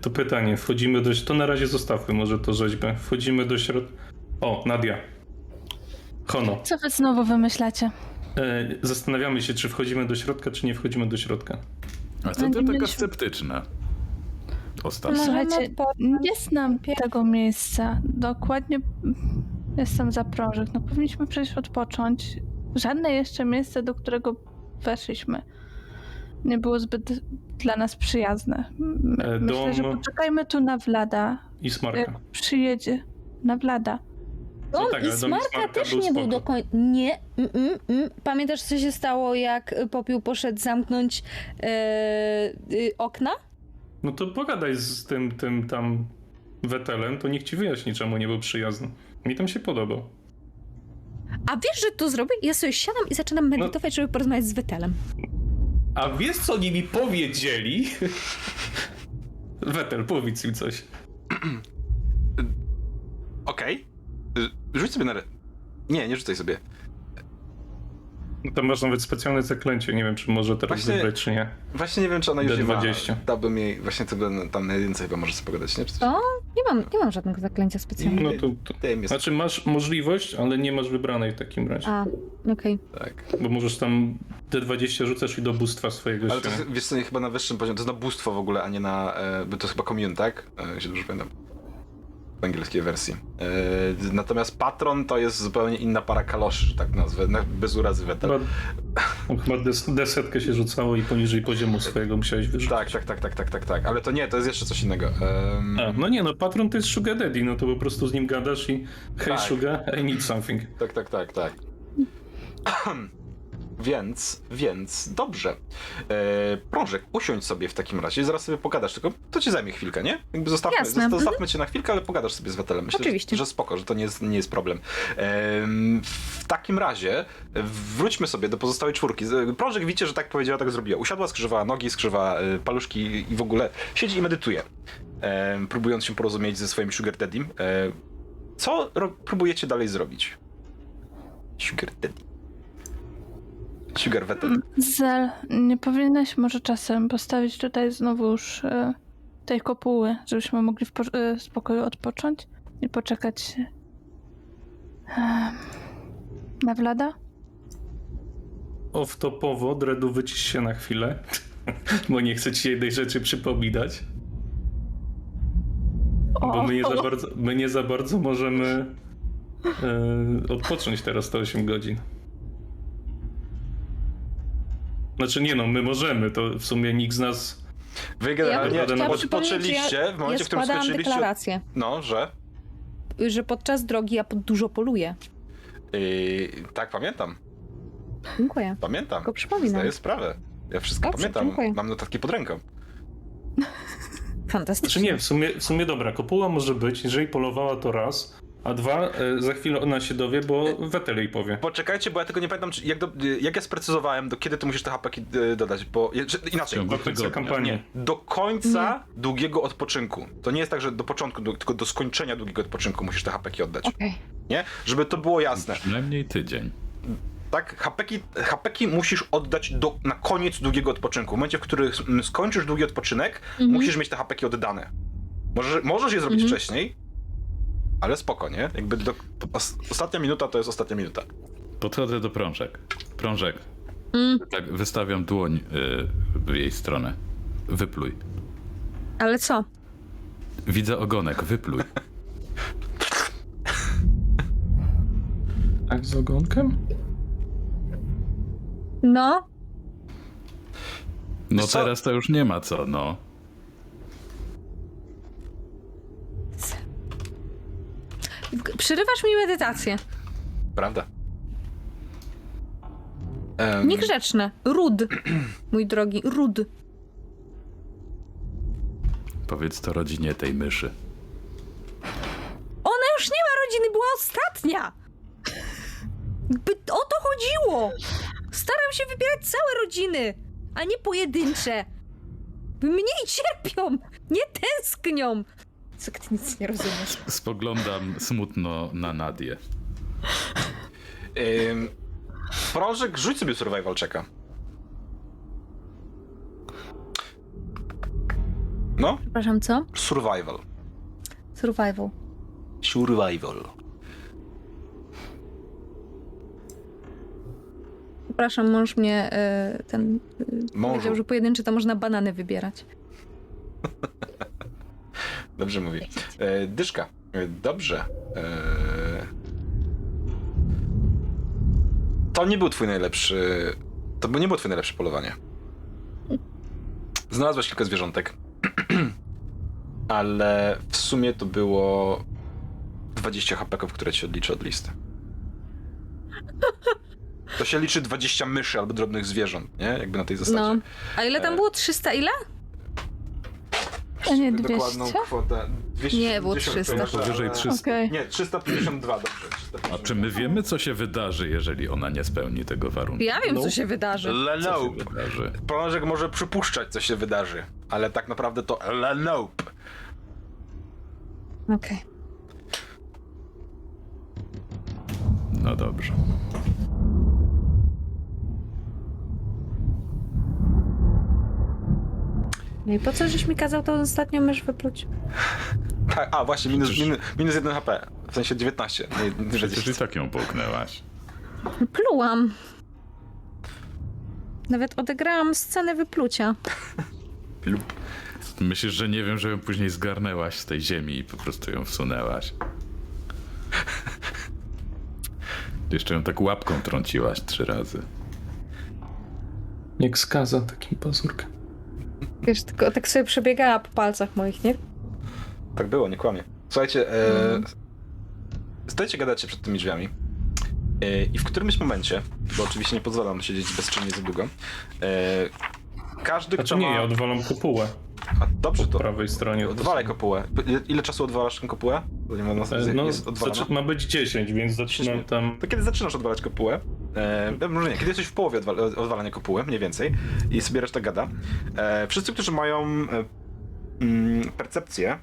To pytanie, wchodzimy do... To na razie zostawmy może to rzeźbę. Wchodzimy do środka... O, Nadia. Hono. Co wy znowu wymyślacie? E, zastanawiamy się, czy wchodzimy do środka, czy nie wchodzimy do środka. A co ty taka sceptyczna? Ostatnio. No. Słuchajcie, nie znam tego miejsca. Dokładnie jestem za prążek. No powinniśmy przejść odpocząć. Żadne jeszcze miejsce, do którego weszliśmy, nie było zbyt dla nas przyjazne. E, Myślę, że dom- poczekajmy tu na Vlada. I Smarka. Jak przyjedzie na Vlada. No On tak, i Smarka Smarka też był nie był spoko. do końca. Nie. Mm, mm, mm. Pamiętasz, co się stało, jak Popiół poszedł zamknąć e, y, okna? No to pogadaj z tym, tym tam Wetelem, to niech ci wyjaśni, czemu nie był przyjazny. Mi tam się podobał. A wiesz, że to zrobię? Ja sobie siadam i zaczynam medytować, żeby porozmawiać z Wetelem. A wiesz, co oni mi powiedzieli? *laughs* Wetel, powiedz im coś. *clears throat* Okej. Y, Rzuć sobie na... re- Nie, nie rzucaj sobie. Tam masz nawet specjalne zaklęcie, nie wiem, czy może teraz Właśnie- wybrać, czy nie. Właśnie nie wiem, czy ona już nie ma. D20. Dałbym jej... Właśnie to by- tam na jedynce chyba może sobie pogadać, nie? Czy coś? Co? Nie mam, nie mam żadnego zaklęcia specjalnego. No to, to... Znaczy masz możliwość, ale nie masz wybranej w takim razie. A, okej. Tak. Bo możesz tam D20 rzucasz i do bóstwa swojego Ale to jest, wiesz co, chyba na wyższym poziomie, to jest na bóstwo w ogóle, a nie na... E, bo to jest chyba commune, tak? E, jeśli dobrze pamiętam. W angielskiej wersji. E, natomiast patron to jest zupełnie inna para kaloszy, że tak nazwę, na, bez urazy wetel. Chyba, chyba des, desetkę się rzucało i poniżej poziomu swojego musiałeś wyrzucić. Tak, tak, tak, tak, tak, tak, tak. Ale to nie, to jest jeszcze coś innego. A, no nie, no patron to jest Sugar Daddy, no to po prostu z nim gadasz i hej Tak. Sugar, I need something. Tak, tak, tak, tak. *clears throat* Więc, więc, dobrze. E, Prążek, usiądź sobie w takim razie, zaraz sobie pogadasz, tylko to ci zajmie chwilkę, nie? Jakby zostawmy, Jasne, zosta- mhm. zostawmy cię na chwilkę, ale pogadasz sobie z Wetelem. Myślę, Oczywiście. Że, że spoko, że to nie jest, nie jest problem. Em, w takim razie wróćmy sobie do pozostałej czwórki. Z- Prążek widzicie, że tak powiedziała, tak zrobiła. Usiadła, skrzyżowała nogi, skrzyżowała e, paluszki i w ogóle siedzi i medytuje, em, próbując się porozumieć ze swoim sugar daddym. E, co ro- próbujecie dalej zrobić? Sugar daddy. Sugar wetel. Zel, nie powinieneś może czasem postawić tutaj znowu już e, tej kopuły, żebyśmy mogli w po- e, spokoju odpocząć i poczekać e, na Vlada? Off-topowo, Dredu wycisz się na chwilę, *laughs* bo nie chcę ci jednej rzeczy przypominać. Bo my nie za bardzo, my nie za bardzo możemy e, odpocząć teraz te 8 godzin. Znaczy nie no, my możemy, to w sumie nikt z nas... Wy generalnie Ja chciała odpoczęliście w momencie, ja w którym skończyliście... deklarację, No, że... że podczas drogi ja pod- dużo poluję. Yy, tak, pamiętam. Dziękuję. Pamiętam. Tylko przypominam. Zdaję sprawę. Ja wszystko Dobrze, pamiętam. dziękuję. Mam notatki pod ręką. *laughs* Fantastycznie. Znaczy nie, w sumie, w sumie dobra, kopuła może być, jeżeli polowała to raz, a dwa, e, za chwilę ona się dowie, bo Wetel jej powie. Poczekajcie, bo ja tego nie pamiętam, czy, jak, do, jak ja sprecyzowałem, do kiedy ty musisz te hapeki y, dodać, bo... je- Czy, inaczej, Do końca kampanii. Nie, do końca długiego odpoczynku. To nie jest tak, że do początku, tylko do skończenia długiego odpoczynku musisz te hapeki oddać. Okej. Nie? Żeby to było jasne. Przynajmniej tydzień. Tak? Hapeki, hapeki musisz oddać do, na koniec długiego odpoczynku. W momencie, w którym skończysz długi odpoczynek, musisz mieć te hapeki oddane. Możesz, możesz je zrobić wcześniej, ale spoko, nie? Jakby do, os, ostatnia minuta to jest ostatnia minuta. Podchodzę do prążek. Prążek. Mm. Tak, wystawiam dłoń y, w jej stronę. Wypluj. Ale co? Widzę ogonek, wypluj. *laughs* Tak z ogonkiem? No, No co? teraz to już nie ma co, no. Przerywasz mi medytację. Prawda? Em, Niegrzeczne. Rud. *clears throat* Mój drogi, rud. Powiedz to rodzinie tej myszy. Ona już nie ma rodziny, była ostatnia. By o to chodziło. Staram się wybierać całe rodziny, a nie pojedyncze. Mniej cierpią, nie tęsknią. Co ty nic nie rozumiesz? Spoglądam smutno na Nadię. Ym, Prążek, rzuć sobie survival checka. No, Przepraszam, co? survival. Survival. Survival. Przepraszam, mąż mnie e, ten e, Mążu. powiedział, że pojedynczy to można banany wybierać. *laughs* Dobrze mówi. E, dyszka. E, dobrze. E... To nie był twój najlepszy... To by nie było twoje najlepsze polowanie. Znalazłeś kilka zwierzątek. *clears throat* Ale w sumie to było 20 hapeków, które ci odliczy od listy. To się liczy 20 myszy albo drobnych zwierząt, nie? Jakby na tej zasadzie. No. A ile tam E, było? 300 ile? A nie Dokładną 200? kwotę. 200, Nie, było 300. kojarzę, Powyżej ale- 300. Okej. Nie, 352, dobrze. 352. A czy my wiemy, co się wydarzy, jeżeli ona nie spełni tego warunku? Ja wiem, No. co się wydarzy. Le Co się wydarzy? Prążek może przypuszczać, co się wydarzy, ale tak naprawdę to le nope. Okej. No dobrze. No i po co żeś mi kazał to ostatnio mysz wypluć? *laughs* Tak, a właśnie, minus, Przecież- minus, minus 1 HP. W sensie 19. Nie, nie Przecież i 20. tak ją połknęłaś. Plułam. Nawet odegrałam scenę wyplucia. *laughs* Lub. Myślisz, że nie wiem, że ją później zgarnęłaś z tej ziemi i po prostu ją wsunęłaś? *laughs* Jeszcze ją tak łapką trąciłaś trzy razy. Jak skaza takim pazurkiem. Wiesz, tylko tak sobie przebiegała po palcach moich, nie? Tak było, nie kłamie. Słuchajcie, e, stajecie gadacie przed tymi drzwiami. E, I w którymś momencie, bo oczywiście nie pozwalam siedzieć bezczynnie za długo, e, każdy, Znaczy kto nie, ma... ja odwalam kopułę A, dobrze, po to prawej stronie. odwalaj kopułę. Ile, ile czasu odwalasz tę kopułę? Bo nie mam na E, No, jest odwalana. znaczy, ma być 10, więc zaczynam tam... To kiedy zaczynasz odwalać kopułę, e, może nie, kiedy jesteś w połowie odwal odwalania kopuły, mniej więcej, i sobie reszta gada, e, wszyscy, którzy mają e, mm, percepcję,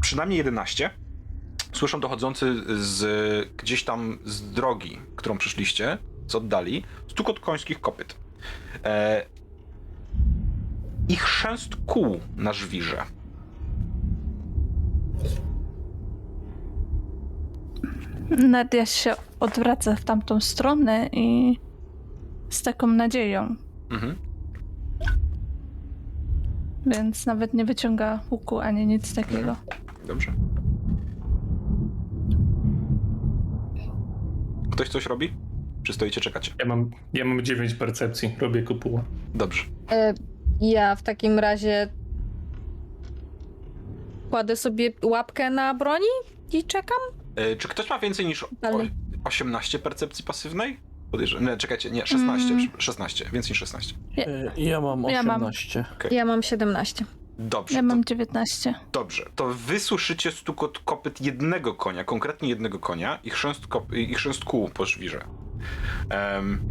przynajmniej 11, słyszą dochodzący z gdzieś tam z drogi, którą przyszliście, z oddali, stukot końskich kopyt. E, I chrzęst kół na żwirze. Nadia się odwraca w tamtą stronę i z taką nadzieją, Mhm. więc nawet nie wyciąga łuku ani nic takiego. Dobrze. Ktoś coś robi? Czy stoicie, czekacie? Ja mam, ja mam 9 percepcji, robię kopułę. Dobrze. E, ja w takim razie kładę sobie łapkę na broni i czekam. E, czy ktoś ma więcej niż o, Dalej. 18 percepcji pasywnej? Podejrzewam. Nie, czekajcie, nie, 16. Mm. 16, więcej niż 16. E, Ja mam Ja mam. 18. Ja mam 17. Dobrze, Ja to, mam 19. dobrze. To wy słyszycie stukot kopyt jednego konia, konkretnie jednego konia i chrzęst, kop, i chrzęst kół po żwirze. Em,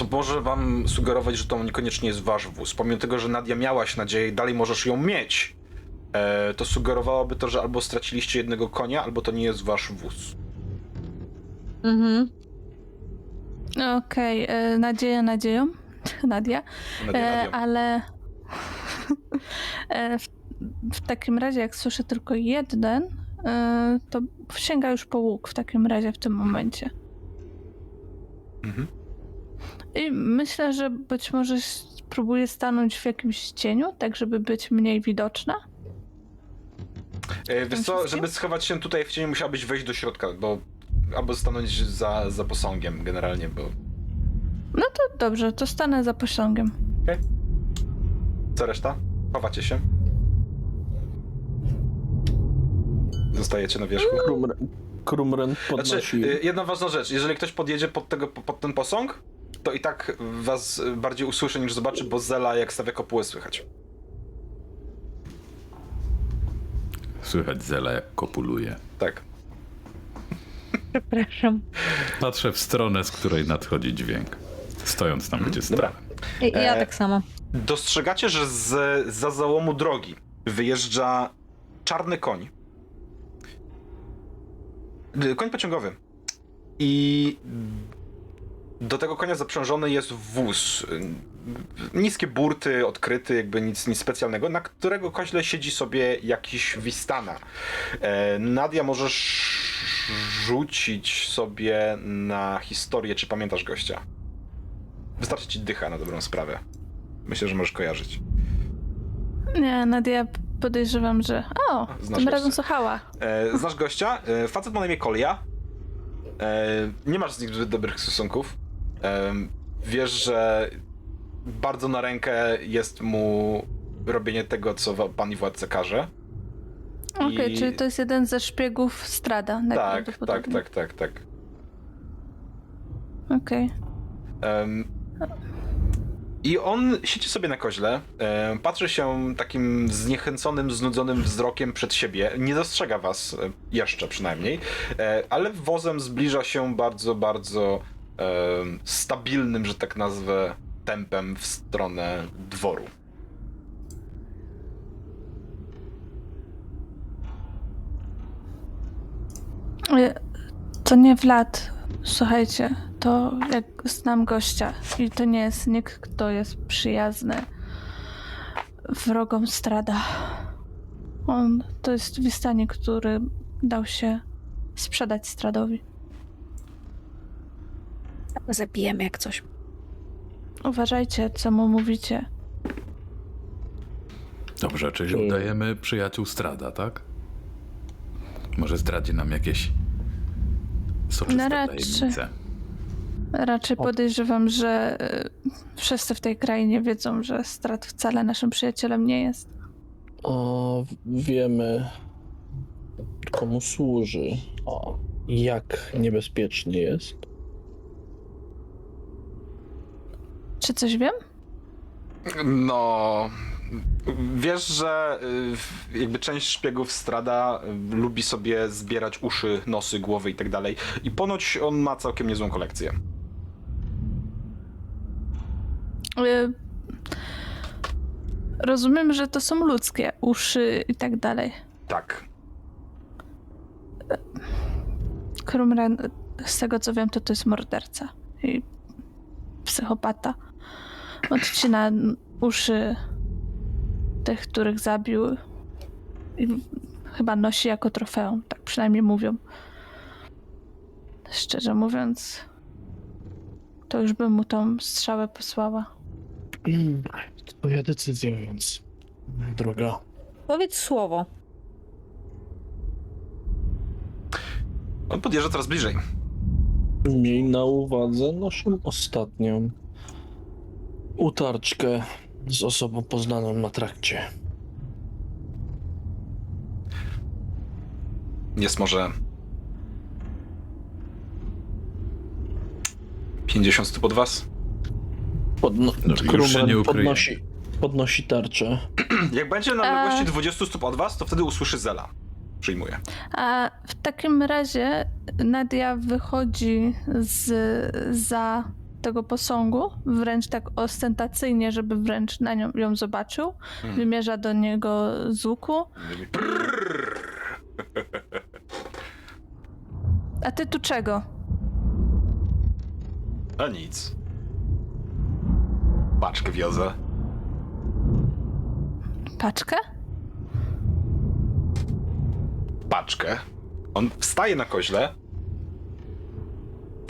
co może wam sugerować, że to niekoniecznie jest wasz wóz. Pomimo tego, że Nadia miałaś nadzieję i dalej możesz ją mieć, e, to sugerowałoby to, że albo straciliście jednego konia, albo to nie jest wasz wóz. Mhm. Okej, e, nadzieja nadzieją. *laughs* Nadia. Nadia, E, Nadia. ale *laughs* e, w, w takim razie, jak słyszę tylko jeden, e, to sięga już po łuk w takim razie w tym momencie. Mhm. I myślę, że być może spróbuję stanąć w jakimś cieniu, tak żeby być mniej widoczna. E, Wiesz co, żeby schować się tutaj w cieniu musiałabyś wejść do środka, bo... Albo stanąć za, za posągiem generalnie, bo... No to dobrze, to stanę za posągiem. Co reszta? Chowacie się? Zostajecie na wierzchu? Krumren, Krumren podnosi. Znaczy, y, jedna ważna rzecz, jeżeli ktoś podjedzie pod, tego, pod ten posąg, to i tak was bardziej usłyszy niż zobaczy, bo Zela jak stawia kopułę słychać. Słychać Zela jak kopuluje. Tak. Przepraszam. Patrzę w stronę, z której nadchodzi dźwięk. Stojąc tam, gdzie Dobra. stałem. I, ja E, tak samo. Dostrzegacie, że z, za załomu drogi wyjeżdża czarny koń. Y, Koń pociągowy. I do tego konia zaprzężony jest wóz. Niskie burty, odkryty, jakby nic, nic specjalnego, na którego koźle siedzi sobie jakiś Wistana. E, Nadia, możesz rzucić sobie na historię, czy pamiętasz gościa. Wystarczy ci dycha na dobrą sprawę. Myślę, że możesz kojarzyć. Nie, Nadia podejrzewam, że... O, Znasz tym razem gościa. słuchała. E, znasz gościa? E, facet ma na imię Kolia. E, nie masz z nim zbyt dobrych stosunków. Wiesz, że bardzo na rękę jest mu robienie tego, co wa- pan i władca każe. Okej, I- czyli to jest jeden ze szpiegów Strada. Tak, tak, najprawdopodobniej. tak, tak, tak. Okej. Em, I on siedzi sobie na koźle, patrzy się takim zniechęconym, znudzonym wzrokiem przed siebie. Nie dostrzega was e, jeszcze przynajmniej, e, ale wozem zbliża się bardzo, bardzo stabilnym, że tak nazwę, tempem w stronę dworu. E, To nie Vlad. Słuchajcie, to jak znam gościa i to nie jest nikt, kto jest przyjazny wrogom Strada. On to jest Wistanie, który dał się sprzedać Stradowi. Zabijemy jak coś. Uważajcie, co mu mówicie. Dobrze, czyli udajemy przyjaciół Strada, tak? Może zdradzi nam jakieś soczyste No raczej. tajemnice. Raczej podejrzewam, że y, wszyscy w tej krainie wiedzą, że Strad wcale naszym przyjacielem nie jest. O, wiemy, komu służy. O, jak niebezpieczny jest. Czy coś wiem? No. Wiesz, że y, jakby część szpiegów Strada y, lubi sobie zbierać uszy, nosy, głowy i tak dalej. I ponoć on ma całkiem niezłą kolekcję. Y, Rozumiem, że to są ludzkie uszy i tak dalej. Tak. Krumran, z tego co wiem, to to jest morderca i psychopata. Odcina uszy tych, których zabił i chyba nosi jako trofeum, tak przynajmniej mówią. Szczerze mówiąc, to już bym mu tą strzałę posłała. Mm, twoja decyzja, więc droga. Powiedz słowo. On podjeżdża coraz bliżej. Miej na uwadze naszą ostatnią utarczkę z osobą poznaną na trakcie. Jest może 50 stóp od was. Podno- No, nie ukryje. podnosi, podnosi tarczę. *clears throat* Jak będzie na A- odległości 20 stóp od was, to wtedy usłyszy Zela. Przyjmuję. A w takim razie Nadia wychodzi z, za tego posągu, wręcz tak ostentacyjnie, żeby wręcz na nią ją zobaczył. Wymierza do niego z łuku. A ty tu czego? A nic. Paczkę wiozę. Paczkę? paczkę. On wstaje na koźle,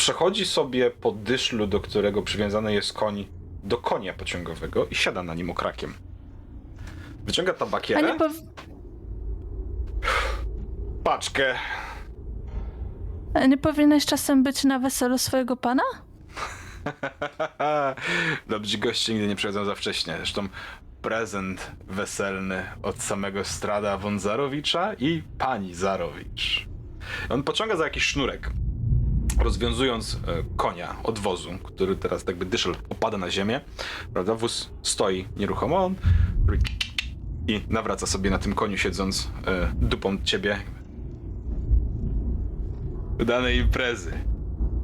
przechodzi sobie po dyszlu, do którego przywiązany jest koń, do konia pociągowego i siada na nim okrakiem. Wyciąga tabakierę, nie, pow... paczkę. a nie powinieneś czasem być na weselu swojego pana? *laughs* Dobrzy goście nigdy nie przychodzą za wcześnie. Zresztą prezent weselny od samego Strada von Zarowicza i pani Zarowicz. On pociąga za jakiś sznurek, rozwiązując e, konia od wozu, który teraz jakby dyszel opada na ziemię. Prawda? Wóz stoi nieruchomo on i nawraca sobie na tym koniu siedząc e, dupą ciebie. Udanej imprezy.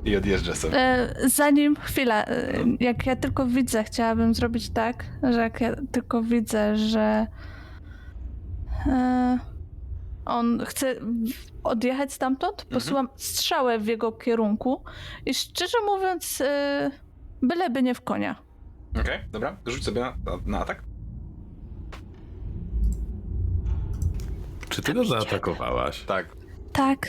I odjeżdża sobie. E, zanim chwila, e, jak ja tylko widzę, chciałabym zrobić tak, że jak ja tylko widzę, że e, On chce odjechać stamtąd, posyłam strzałę w jego kierunku i szczerze mówiąc, yy, byleby nie w konia. Okej, dobra. Rzuć sobie na, na atak. Czy ty go zaatakowałaś? Tak. Tak.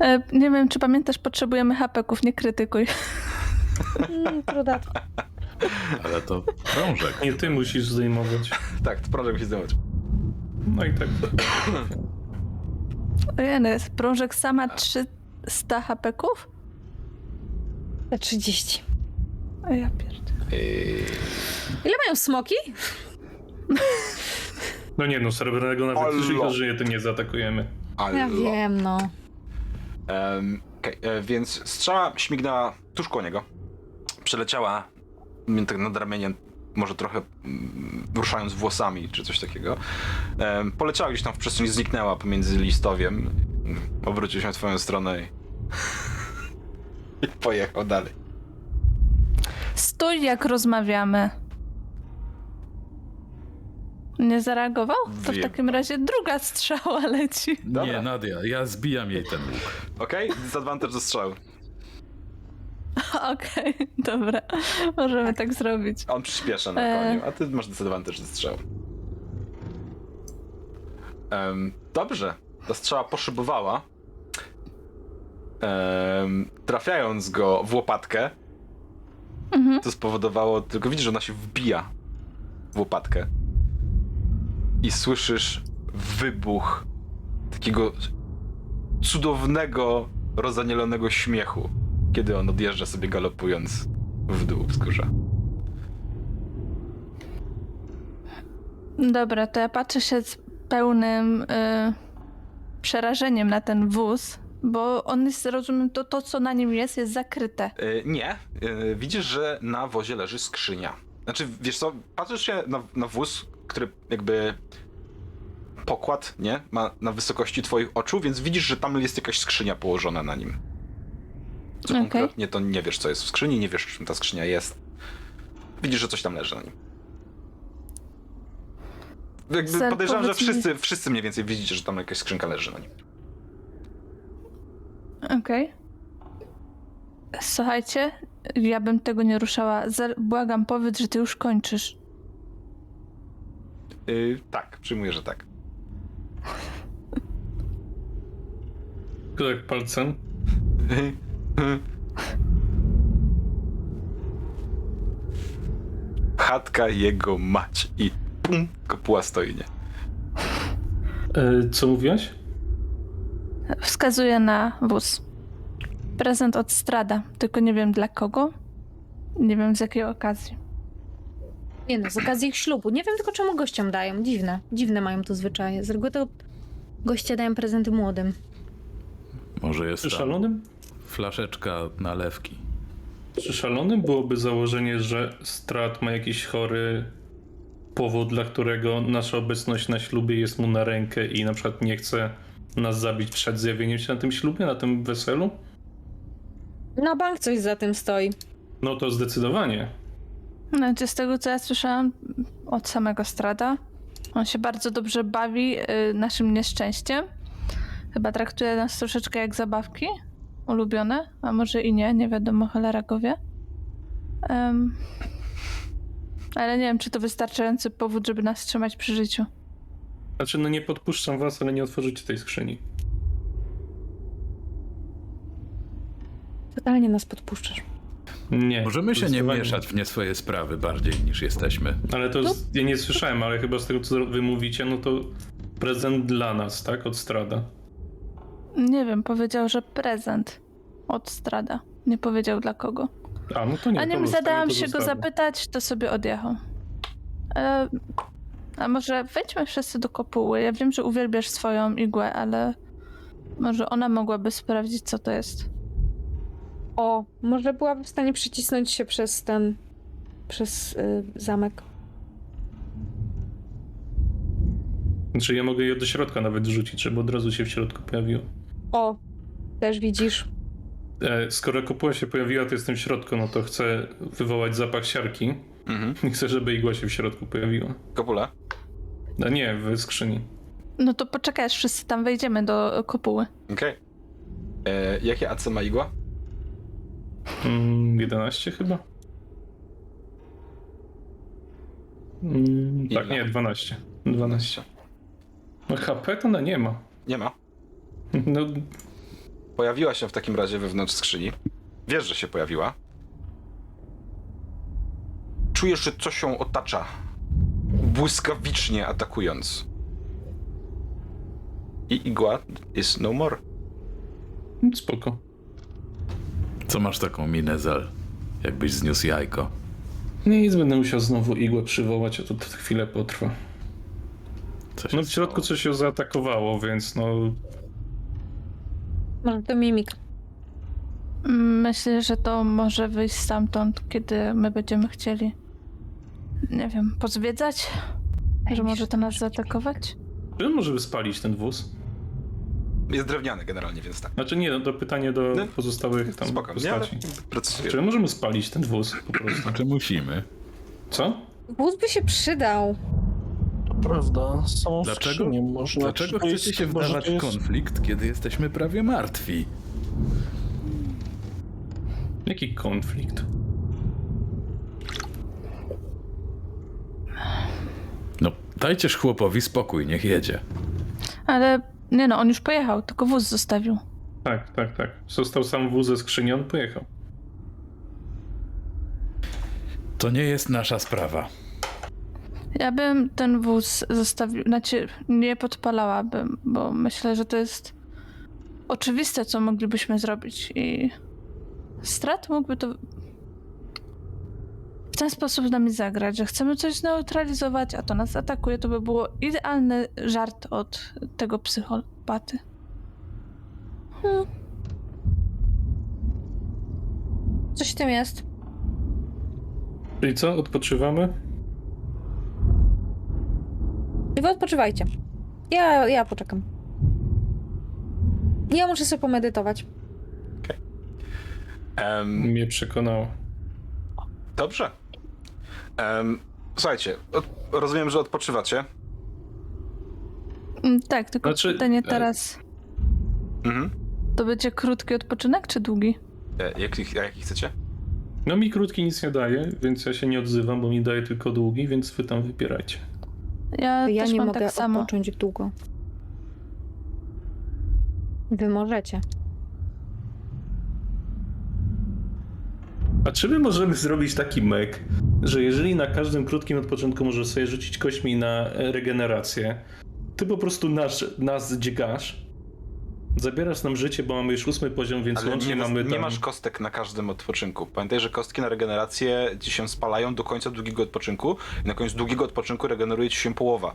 E, nie wiem, czy pamiętasz, potrzebujemy hapeków, nie krytykuj. Mm, trudatko. Ale to krążek. Nie ty musisz zdejmować. *laughs* Tak, to mi się zdjąć. No i tak. Ojeny, prążek sama 300 hapeków? Te 30. A ja pierdolę. Yy, Ile mają smoki? *laughs* No nie no, srebrnego nawet jeśli żyje, tym nie zaatakujemy. ale... Ja wiem, no. Em, okej, e, więc strzała śmignęła tuż koło niego. Przeleciała tak nad ramieniem, może trochę mm, ruszając włosami, czy coś takiego. Poleciała gdzieś tam w przestrzeni, zniknęła pomiędzy listowiem. Obrócił się w twoją stronę i... *laughs* i pojechał dalej. Stój, jak rozmawiamy. Nie zareagował? To w Wiem. takim razie druga strzała leci. Dobra. Nie, Nadia, ja zbijam jej ten łuk. Okej? Disadvantage do strzału. *laughs* Okej, dobra. Możemy tak zrobić. On przyspiesza na E. koniu, a ty masz disadvantage do strzału. Em, dobrze. Ta strzała poszybowała. Em, trafiając go w łopatkę. Mhm. To spowodowało, tylko widzisz, że ona się wbija w łopatkę. I słyszysz wybuch takiego cudownego, rozanielonego śmiechu, kiedy on odjeżdża sobie galopując w dół wzgórza. Dobra, to ja patrzę się z pełnym y, przerażeniem na ten wóz, bo on jest, rozumiem, to, to co na nim jest, jest zakryte. E, nie. E, widzisz, że na wozie leży skrzynia. Znaczy, wiesz co, patrzysz się na, na wóz, który jakby pokład, nie? Ma na wysokości twoich oczu, więc widzisz, że tam jest jakaś skrzynia położona na nim. Co Okej. konkretnie, to nie wiesz, co jest w skrzyni, nie wiesz, czym ta skrzynia jest. Widzisz, że coś tam leży na nim. Jakby podejrzewam, że powiedz mi- wszyscy, wszyscy mniej więcej widzicie, że tam jakaś skrzynka leży na nim. Okej. Słuchajcie, ja bym tego nie ruszała. Błagam, powiedz, że ty już kończysz. Yy, tak, przyjmuję, że tak. Tak palcem. *laughs* Chatka jego mać i pum, kopuła stoi, nie? E, co mówiłaś? Wskazuję na wóz. Prezent od Strada, tylko nie wiem dla kogo. Nie wiem z jakiej okazji. Nie no, z okazji ich ślubu. Nie wiem tylko czemu gościom dają. Dziwne. Dziwne mają tu zwyczaje. Z reguły to goście dają prezenty młodym. Może jest tam szalonym? Flaszeczka nalewki. Czy szalonym byłoby założenie, że Strat ma jakiś chory powód, dla którego nasza obecność na ślubie jest mu na rękę i na przykład nie chce nas zabić przed zjawieniem się na tym ślubie, na tym weselu? Na bank coś za tym stoi. No to zdecydowanie. Znaczy, z tego co ja słyszałam od samego Strada, on się bardzo dobrze bawi y, naszym nieszczęściem. Chyba traktuje nas troszeczkę jak zabawki ulubione, a może i nie, nie wiadomo, cholera go wie. Em, ale nie wiem, czy to wystarczający powód, żeby nas trzymać przy życiu. Znaczy, no nie podpuszczam was, ale nie otworzycie tej skrzyni. Totalnie nas podpuszczasz. Nie. Możemy się nie mieszać w nie swoje sprawy bardziej niż jesteśmy. Ale to z, ja nie słyszałem, ale chyba z tego, co wy mówicie, no to prezent dla nas, tak? Od Strada. Nie wiem, powiedział, że prezent od Strada. Nie powiedział dla kogo. A, no to nie. A nim zostawię, zadałam to się go zapytać, to sobie odjechał. E, a może wejdźmy wszyscy do kopuły. Ja wiem, że uwielbiasz swoją igłę, ale może ona mogłaby sprawdzić, co to jest. O, może byłaby w stanie przycisnąć się przez ten. przez y, zamek. Znaczy ja mogę je do środka nawet rzucić, żeby od razu się w środku pojawiło. O, też widzisz. E, skoro kopuła się pojawiła, to jestem w środku, no to chcę wywołać zapach siarki Mhm. i chcę, żeby igła się w środku pojawiła. Kopula. No nie, w skrzyni. No to poczekaj, aż wszyscy tam wejdziemy do kopuły. Okej. E, Jakie AC ma igła? Mm, 11 chyba? Mm, tak, Ile? nie, 12. 12. No HP to ona nie ma. Nie ma. *laughs* No, Pojawiła się w takim razie wewnątrz skrzyni. Wiesz, że się pojawiła. Czujesz, że coś ją otacza. Błyskawicznie atakując. I igła is no more. spoko. Co masz taką minę, Zel? Jakbyś zniósł jajko. Nic, będę musiał znowu igłę przywołać, a to, to chwilę potrwa. Się No w środku stało? coś się zaatakowało, więc no... Może to mimik. Myślę, że to może wyjść stamtąd, kiedy my będziemy chcieli. Nie wiem, pozwiedzać? Że może to nas zaatakować? Czy on może spalić ten wóz? Jest drewniany generalnie, więc tak. Znaczy nie, no to pytanie do No, pozostałych tam Spoko. Nie, ale postaci. Czy my możemy spalić ten wóz po prostu? Znaczy musimy. Co? Wóz by się przydał. Prawda, z samą Dlaczego- skrzynię można. Dlaczego to jest- chcecie się może wdawać w jest- konflikt, kiedy jesteśmy prawie martwi? Jaki konflikt? No, dajcież chłopowi spokój, niech jedzie. Ale nie no, on już pojechał, tylko wóz zostawił. Tak, tak, tak. Został sam wóz ze skrzyni, on pojechał. To nie jest nasza sprawa. Ja bym ten wóz zostawił, znaczy nie podpalałabym, bo myślę, że to jest oczywiste, co moglibyśmy zrobić i strat mógłby to w ten sposób z nami zagrać, że chcemy coś zneutralizować, a to nas atakuje, to by było idealny żart od tego psychopaty. Coś w tym jest. Czyli co, odpoczywamy? I wy odpoczywajcie. Ja, ja poczekam. Ja muszę sobie pomedytować. Em, Mnie przekonało. dobrze. Em, słuchajcie, od, rozumiem, że odpoczywacie. Mm, Tak, tylko Znaczy, pytanie e- teraz, Mhm. to będzie krótki odpoczynek czy długi? E, jaki, jaki chcecie? No mi krótki nic nie daje, więc ja się nie odzywam, bo mi daje tylko długi, więc wy tam wybierajcie. Ja, Ja też nie mam mogę tak samo. odpocząć długo. Wy możecie. A czy my możemy zrobić taki mek, że jeżeli na każdym krótkim odpoczynku możesz sobie rzucić kośćmi na regenerację, ty po prostu nas, nas dźgasz, zabierasz nam życie, bo mamy już ósmy poziom, więc Ale łącznie nie, mamy nie tam... masz kostek na każdym odpoczynku. Pamiętaj, że kostki na regenerację ci się spalają do końca długiego odpoczynku i na koniec długiego odpoczynku regeneruje ci się połowa.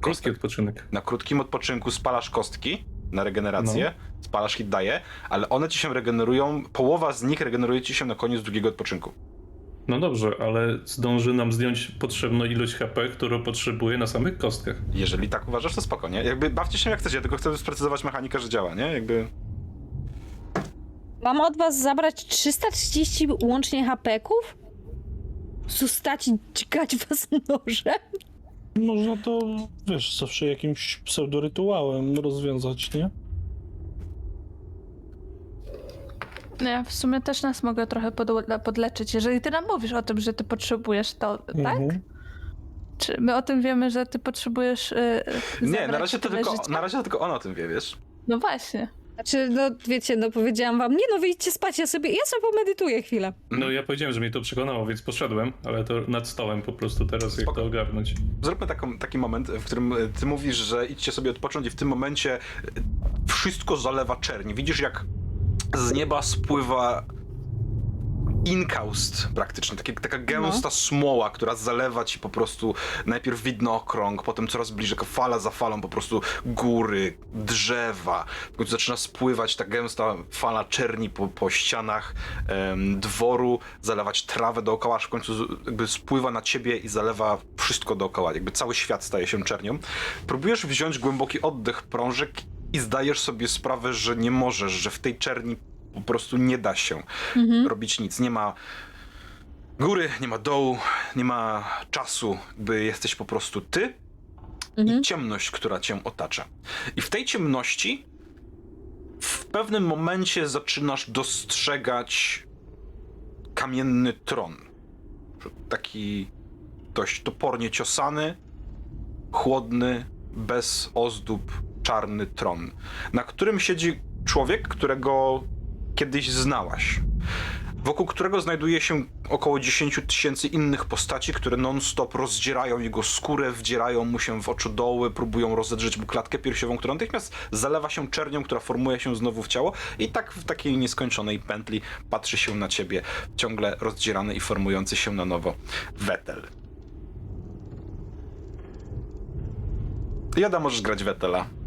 Krótki odpoczynek. Na krótkim odpoczynku spalasz kostki na regenerację, No. spalasz hit daje, ale one ci się regenerują, połowa z nich regeneruje ci się na koniec długiego odpoczynku. No dobrze, ale zdąży nam zdjąć potrzebną ilość HP, którą potrzebuje na samych kostkach. Jeżeli tak uważasz, to spoko, nie? Jakby bawcie się jak chcecie, tylko chcę sprecyzować mechanikę, że działa, nie? Jakby... Mam od was zabrać 330 łącznie i dźgać was nożem? Można to, wiesz, zawsze jakimś pseudorytuałem rozwiązać, nie? No Ja w sumie też nas mogę trochę podle- podleczyć. Jeżeli ty nam mówisz o tym, że ty potrzebujesz to, tak? Mhm. Czy my o tym wiemy, że ty potrzebujesz. Yy, Nie, na zabrać razie, to tyle tylko, życia? na razie to tylko on o tym wie, wiesz? No właśnie. Znaczy, no wiecie, no powiedziałam wam, nie no, wyjdźcie spać, ja sobie, ja sobie pomedytuję chwilę. No ja powiedziałem, że mnie to przekonało, więc poszedłem, ale to nad stołem po prostu teraz jak Spoko. to ogarnąć. Zróbmy taką, taki moment, w którym e, ty mówisz, że idźcie sobie odpocząć i w tym momencie e, wszystko zalewa czerni. Widzisz, jak z nieba spływa inkaust praktycznie, takie, taka gęsta smoła, która zalewa ci po prostu najpierw widnokrąg, potem coraz bliżej, fala za falą, po prostu góry, drzewa. W końcu zaczyna spływać ta gęsta fala czerni po, po ścianach em, dworu, zalewać trawę dookoła, aż w końcu jakby spływa na ciebie i zalewa wszystko dookoła, jakby cały świat staje się czernią. Próbujesz wziąć głęboki oddech, prążek i zdajesz sobie sprawę, że nie możesz, że w tej czerni po prostu nie da się robić nic. Nie ma góry, nie ma dołu, nie ma czasu, by jesteś po prostu ty Mhm. i ciemność, która cię otacza. I w tej ciemności w pewnym momencie zaczynasz dostrzegać kamienny tron. Taki dość topornie ciosany, chłodny, bez ozdób, czarny tron, na którym siedzi człowiek, którego kiedyś znałaś. Wokół którego znajduje się około 10 tysięcy innych postaci, które non-stop rozdzierają jego skórę, wdzierają mu się w oczodoły, próbują rozedrzeć mu klatkę piersiową, która natychmiast zalewa się czernią, która formuje się znowu w ciało i tak w takiej nieskończonej pętli patrzy się na ciebie ciągle rozdzierany i formujący się na nowo Wetel. Jada, możesz grać Wetela.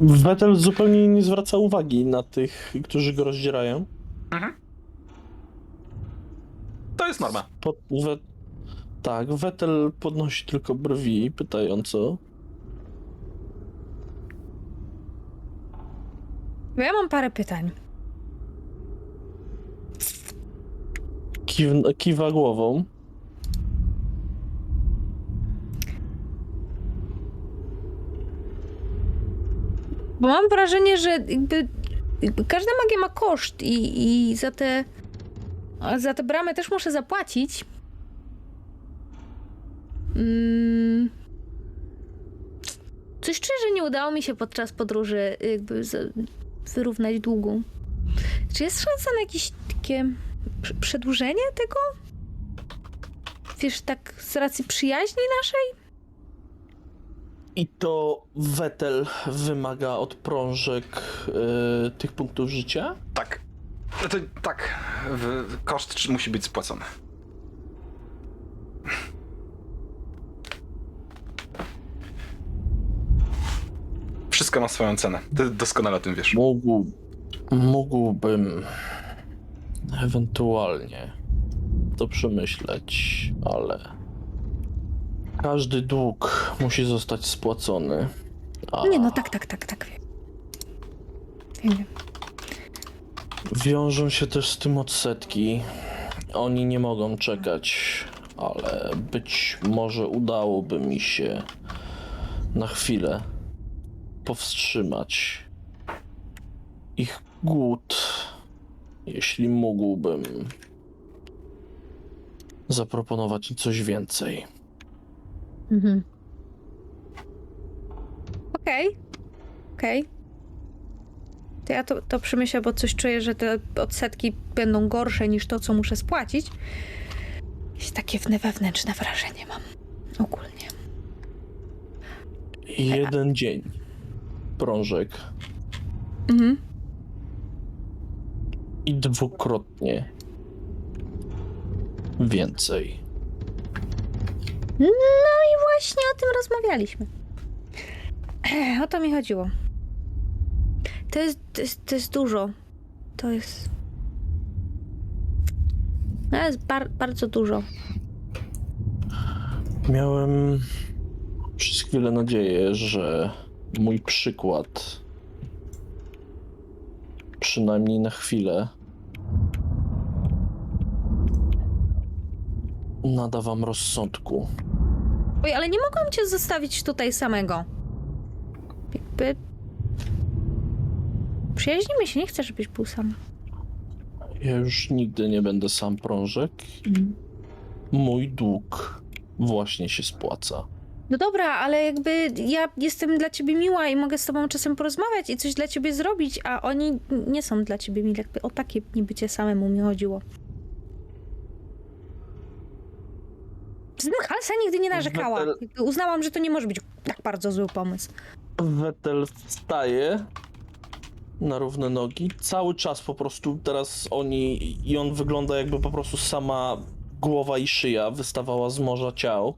Vettel zupełnie nie zwraca uwagi na tych, którzy go rozdzierają. To jest norma. Pod, we, tak, Vettel podnosi tylko brwi, pytająco. Ja mam parę pytań. Kiw, kiwa głową. Bo mam wrażenie, że jakby, jakby każda magia ma koszt i, i za te za te bramy też muszę zapłacić. Mm. Coś że nie udało mi się podczas podróży jakby wyrównać długu. Czy jest szansa na jakieś takie prze- przedłużenie tego? Wiesz, tak z racji przyjaźni naszej? I to Vettel wymaga od prążek y, tych punktów życia? Tak. No To, tak. W, koszt musi być spłacony. Wszystko ma swoją cenę. Ty doskonale o tym wiesz. Mógł, mógłbym ewentualnie to przemyśleć, ale każdy dług musi zostać spłacony. A Nie, no tak, tak, tak, tak. Wiem. Wiem, wiem. wiążą się też z tym odsetki. Oni nie mogą czekać, ale być może udałoby mi się na chwilę powstrzymać ich głód, jeśli mógłbym zaproponować im coś więcej. Mhm. Okej. Okej. To ja to, to przemyślę, bo coś czuję, że te odsetki będą gorsze niż to, co muszę spłacić. Jakieś takie wne- wewnętrzne wrażenie mam. Ogólnie. Jeden dzień. Prążek. Mhm. I dwukrotnie więcej. No i właśnie o tym rozmawialiśmy. O to mi chodziło. To jest, to jest, to jest dużo. To jest. To jest bar- bardzo dużo. Miałem przez chwilę nadzieję, że mój przykład, przynajmniej na chwilę, nada wam rozsądku. Oj, ale nie mogłam cię zostawić tutaj samego. Jakby. Przyjaźnimy się, nie chcę, żebyś był sam. Ja już nigdy nie będę sam prążek. Mój dług właśnie się spłaca. No dobra, ale jakby ja jestem dla ciebie miła i mogę z tobą czasem porozmawiać i coś dla ciebie zrobić, a oni nie są dla ciebie mili. Jakby o takie niebycie samemu mi chodziło. Halsa nigdy nie narzekała. Wetel- Jakby Uznałam, że to nie może być tak bardzo zły pomysł. Vettel wstaje na równe nogi. Cały czas po prostu teraz oni i on wygląda jakby po prostu sama głowa i szyja wystawała z morza ciał.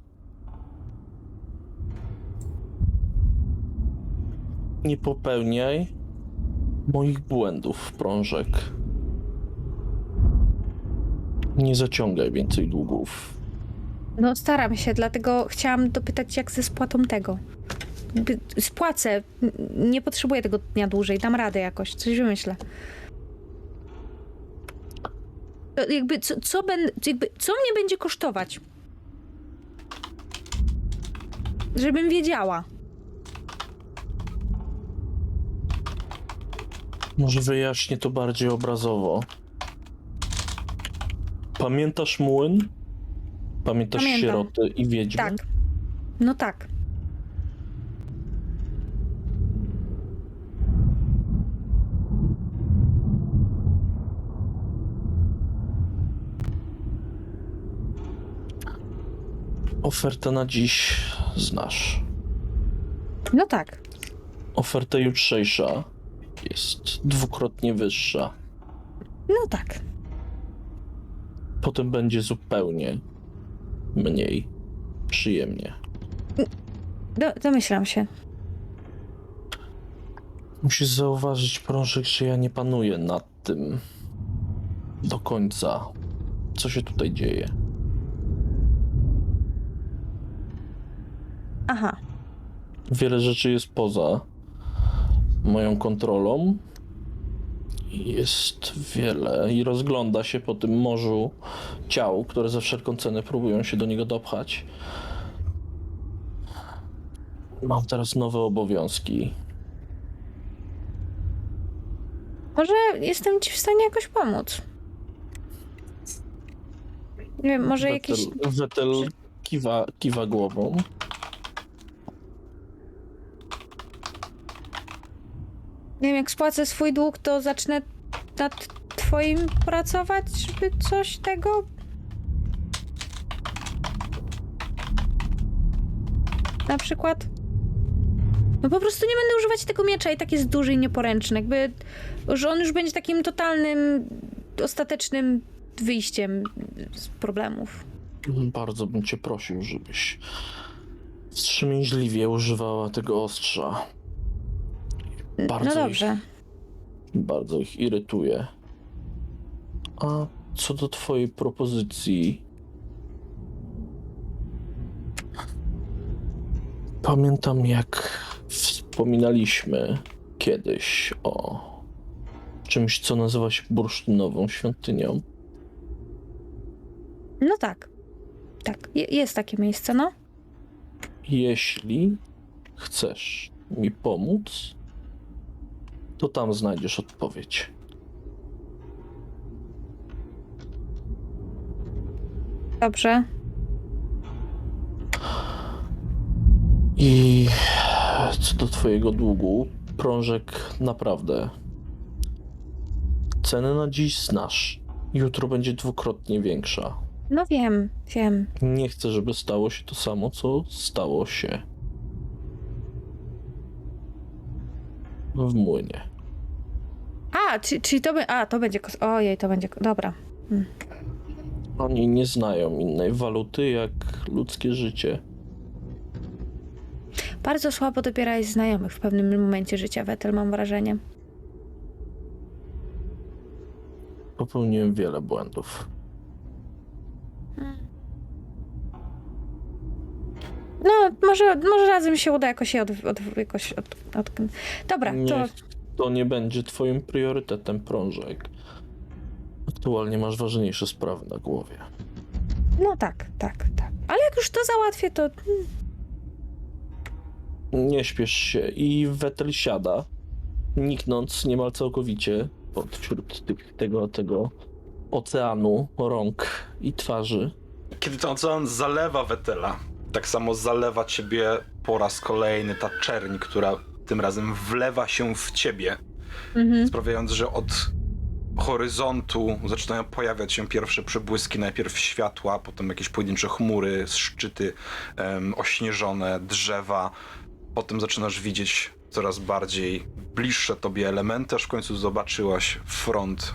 Nie popełniaj moich błędów, prążek. Nie zaciągaj więcej długów. No staram się, dlatego chciałam dopytać jak ze spłatą tego. Spłacę. Nie potrzebuję tego dnia dłużej. Dam radę jakoś. Coś wymyślę. Jakby co, co, ben, jakby, co mnie będzie kosztować? Żebym wiedziała. Może wyjaśnię to bardziej obrazowo. Pamiętasz młyn? Pamiętasz Pamiętam. sieroty i wiedźmy? Tak. No tak. Ofertę na dziś znasz. No tak. Oferta jutrzejsza jest dwukrotnie wyższa. No tak. Potem będzie zupełnie mniej przyjemnie. Do, domyślam się. Musisz zauważyć, Prążek, że ja nie panuję nad tym do końca, co się tutaj dzieje. Aha. Wiele rzeczy jest poza moją kontrolą. Jest wiele i rozgląda się po tym morzu ciał, które za wszelką cenę próbują się do niego dopchać. Mam teraz nowe obowiązki. Może jestem ci w stanie jakoś pomóc. Nie wiem, może. Wetel, Wetel kiwa, kiwa głową. Nie wiem, jak spłacę swój dług, to zacznę nad twoim pracować, żeby coś tego. Na przykład. No po prostu nie będę używać tego miecza i tak jest duży i nieporęczny. Jakby, że on już będzie takim totalnym, ostatecznym wyjściem z problemów. Bardzo bym cię prosił, żebyś wstrzemięźliwie używała tego ostrza. Bardzo no ich- dobrze. Bardzo ich irytuje. A co do twojej propozycji. Pamiętam, jak wspominaliśmy kiedyś o czymś, co nazywa się bursztynową świątynią. No tak. Tak, je, jest takie miejsce, no. Jeśli chcesz mi pomóc, to tam znajdziesz odpowiedź. Dobrze. I co do twojego długu, prążek naprawdę. Cenę na dziś znasz. Jutro będzie dwukrotnie większa. No wiem, wiem. Nie chcę, żeby stało się to samo, co stało się w młynie. A, czy, czyli to, by, a, to będzie. kos- Ojej, to będzie. ko- Dobra. Oni nie znają innej waluty jak ludzkie życie. Bardzo słabo dobierałeś znajomych w pewnym momencie życia, Wetel, mam wrażenie. Popełniłem wiele błędów. No, może, może razem się uda jakoś je od, od, jakoś od, od... Dobra, to. To nie będzie twoim priorytetem, prążek. Aktualnie masz ważniejsze sprawy na głowie. No tak, tak, tak. Ale jak już to załatwię, to. Nie śpiesz się i Wetel siada, niknąc niemal całkowicie pod wśród tych, tego, tego oceanu rąk i twarzy. Kiedy ten ocean zalewa Wetela, tak samo zalewa ciebie po raz kolejny ta czerń, która tym razem wlewa się w ciebie, Mhm. sprawiając, że od horyzontu zaczynają pojawiać się pierwsze przebłyski, najpierw światła, potem jakieś pojedyncze chmury, szczyty em, ośnieżone, drzewa. Potem zaczynasz widzieć coraz bardziej bliższe tobie elementy, aż w końcu zobaczyłaś front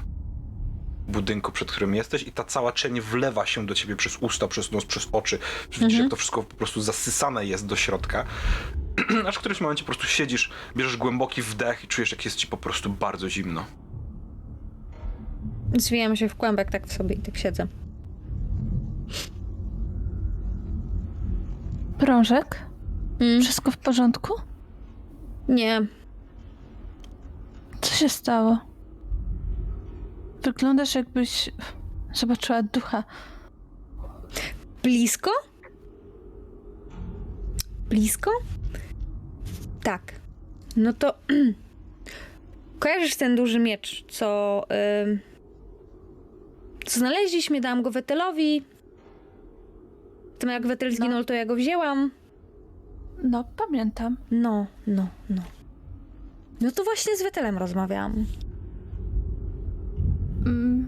budynku, przed którym jesteś i ta cała cień wlewa się do ciebie przez usta, przez nos, przez oczy. Widzisz, Mhm. jak to wszystko po prostu zasysane jest do środka. *clears throat* Aż w którymś momencie po prostu siedzisz, bierzesz głęboki wdech i czujesz, jak jest ci po prostu bardzo zimno. Zwijam się w kłębek tak sobie i tak siedzę. Prążek? Mm. Wszystko w porządku? Nie. Co się stało? Wyglądasz jakbyś Zobaczyła ducha. Blisko? Blisko? Tak. No to. *clears throat* Kojarzysz ten duży miecz, co. co znaleźliśmy, dałam go Wetelowi. Tym jak Wetel zginął, to ja go wzięłam. No, pamiętam. No, no, no. No to właśnie z Wetelem rozmawiałam. Mm,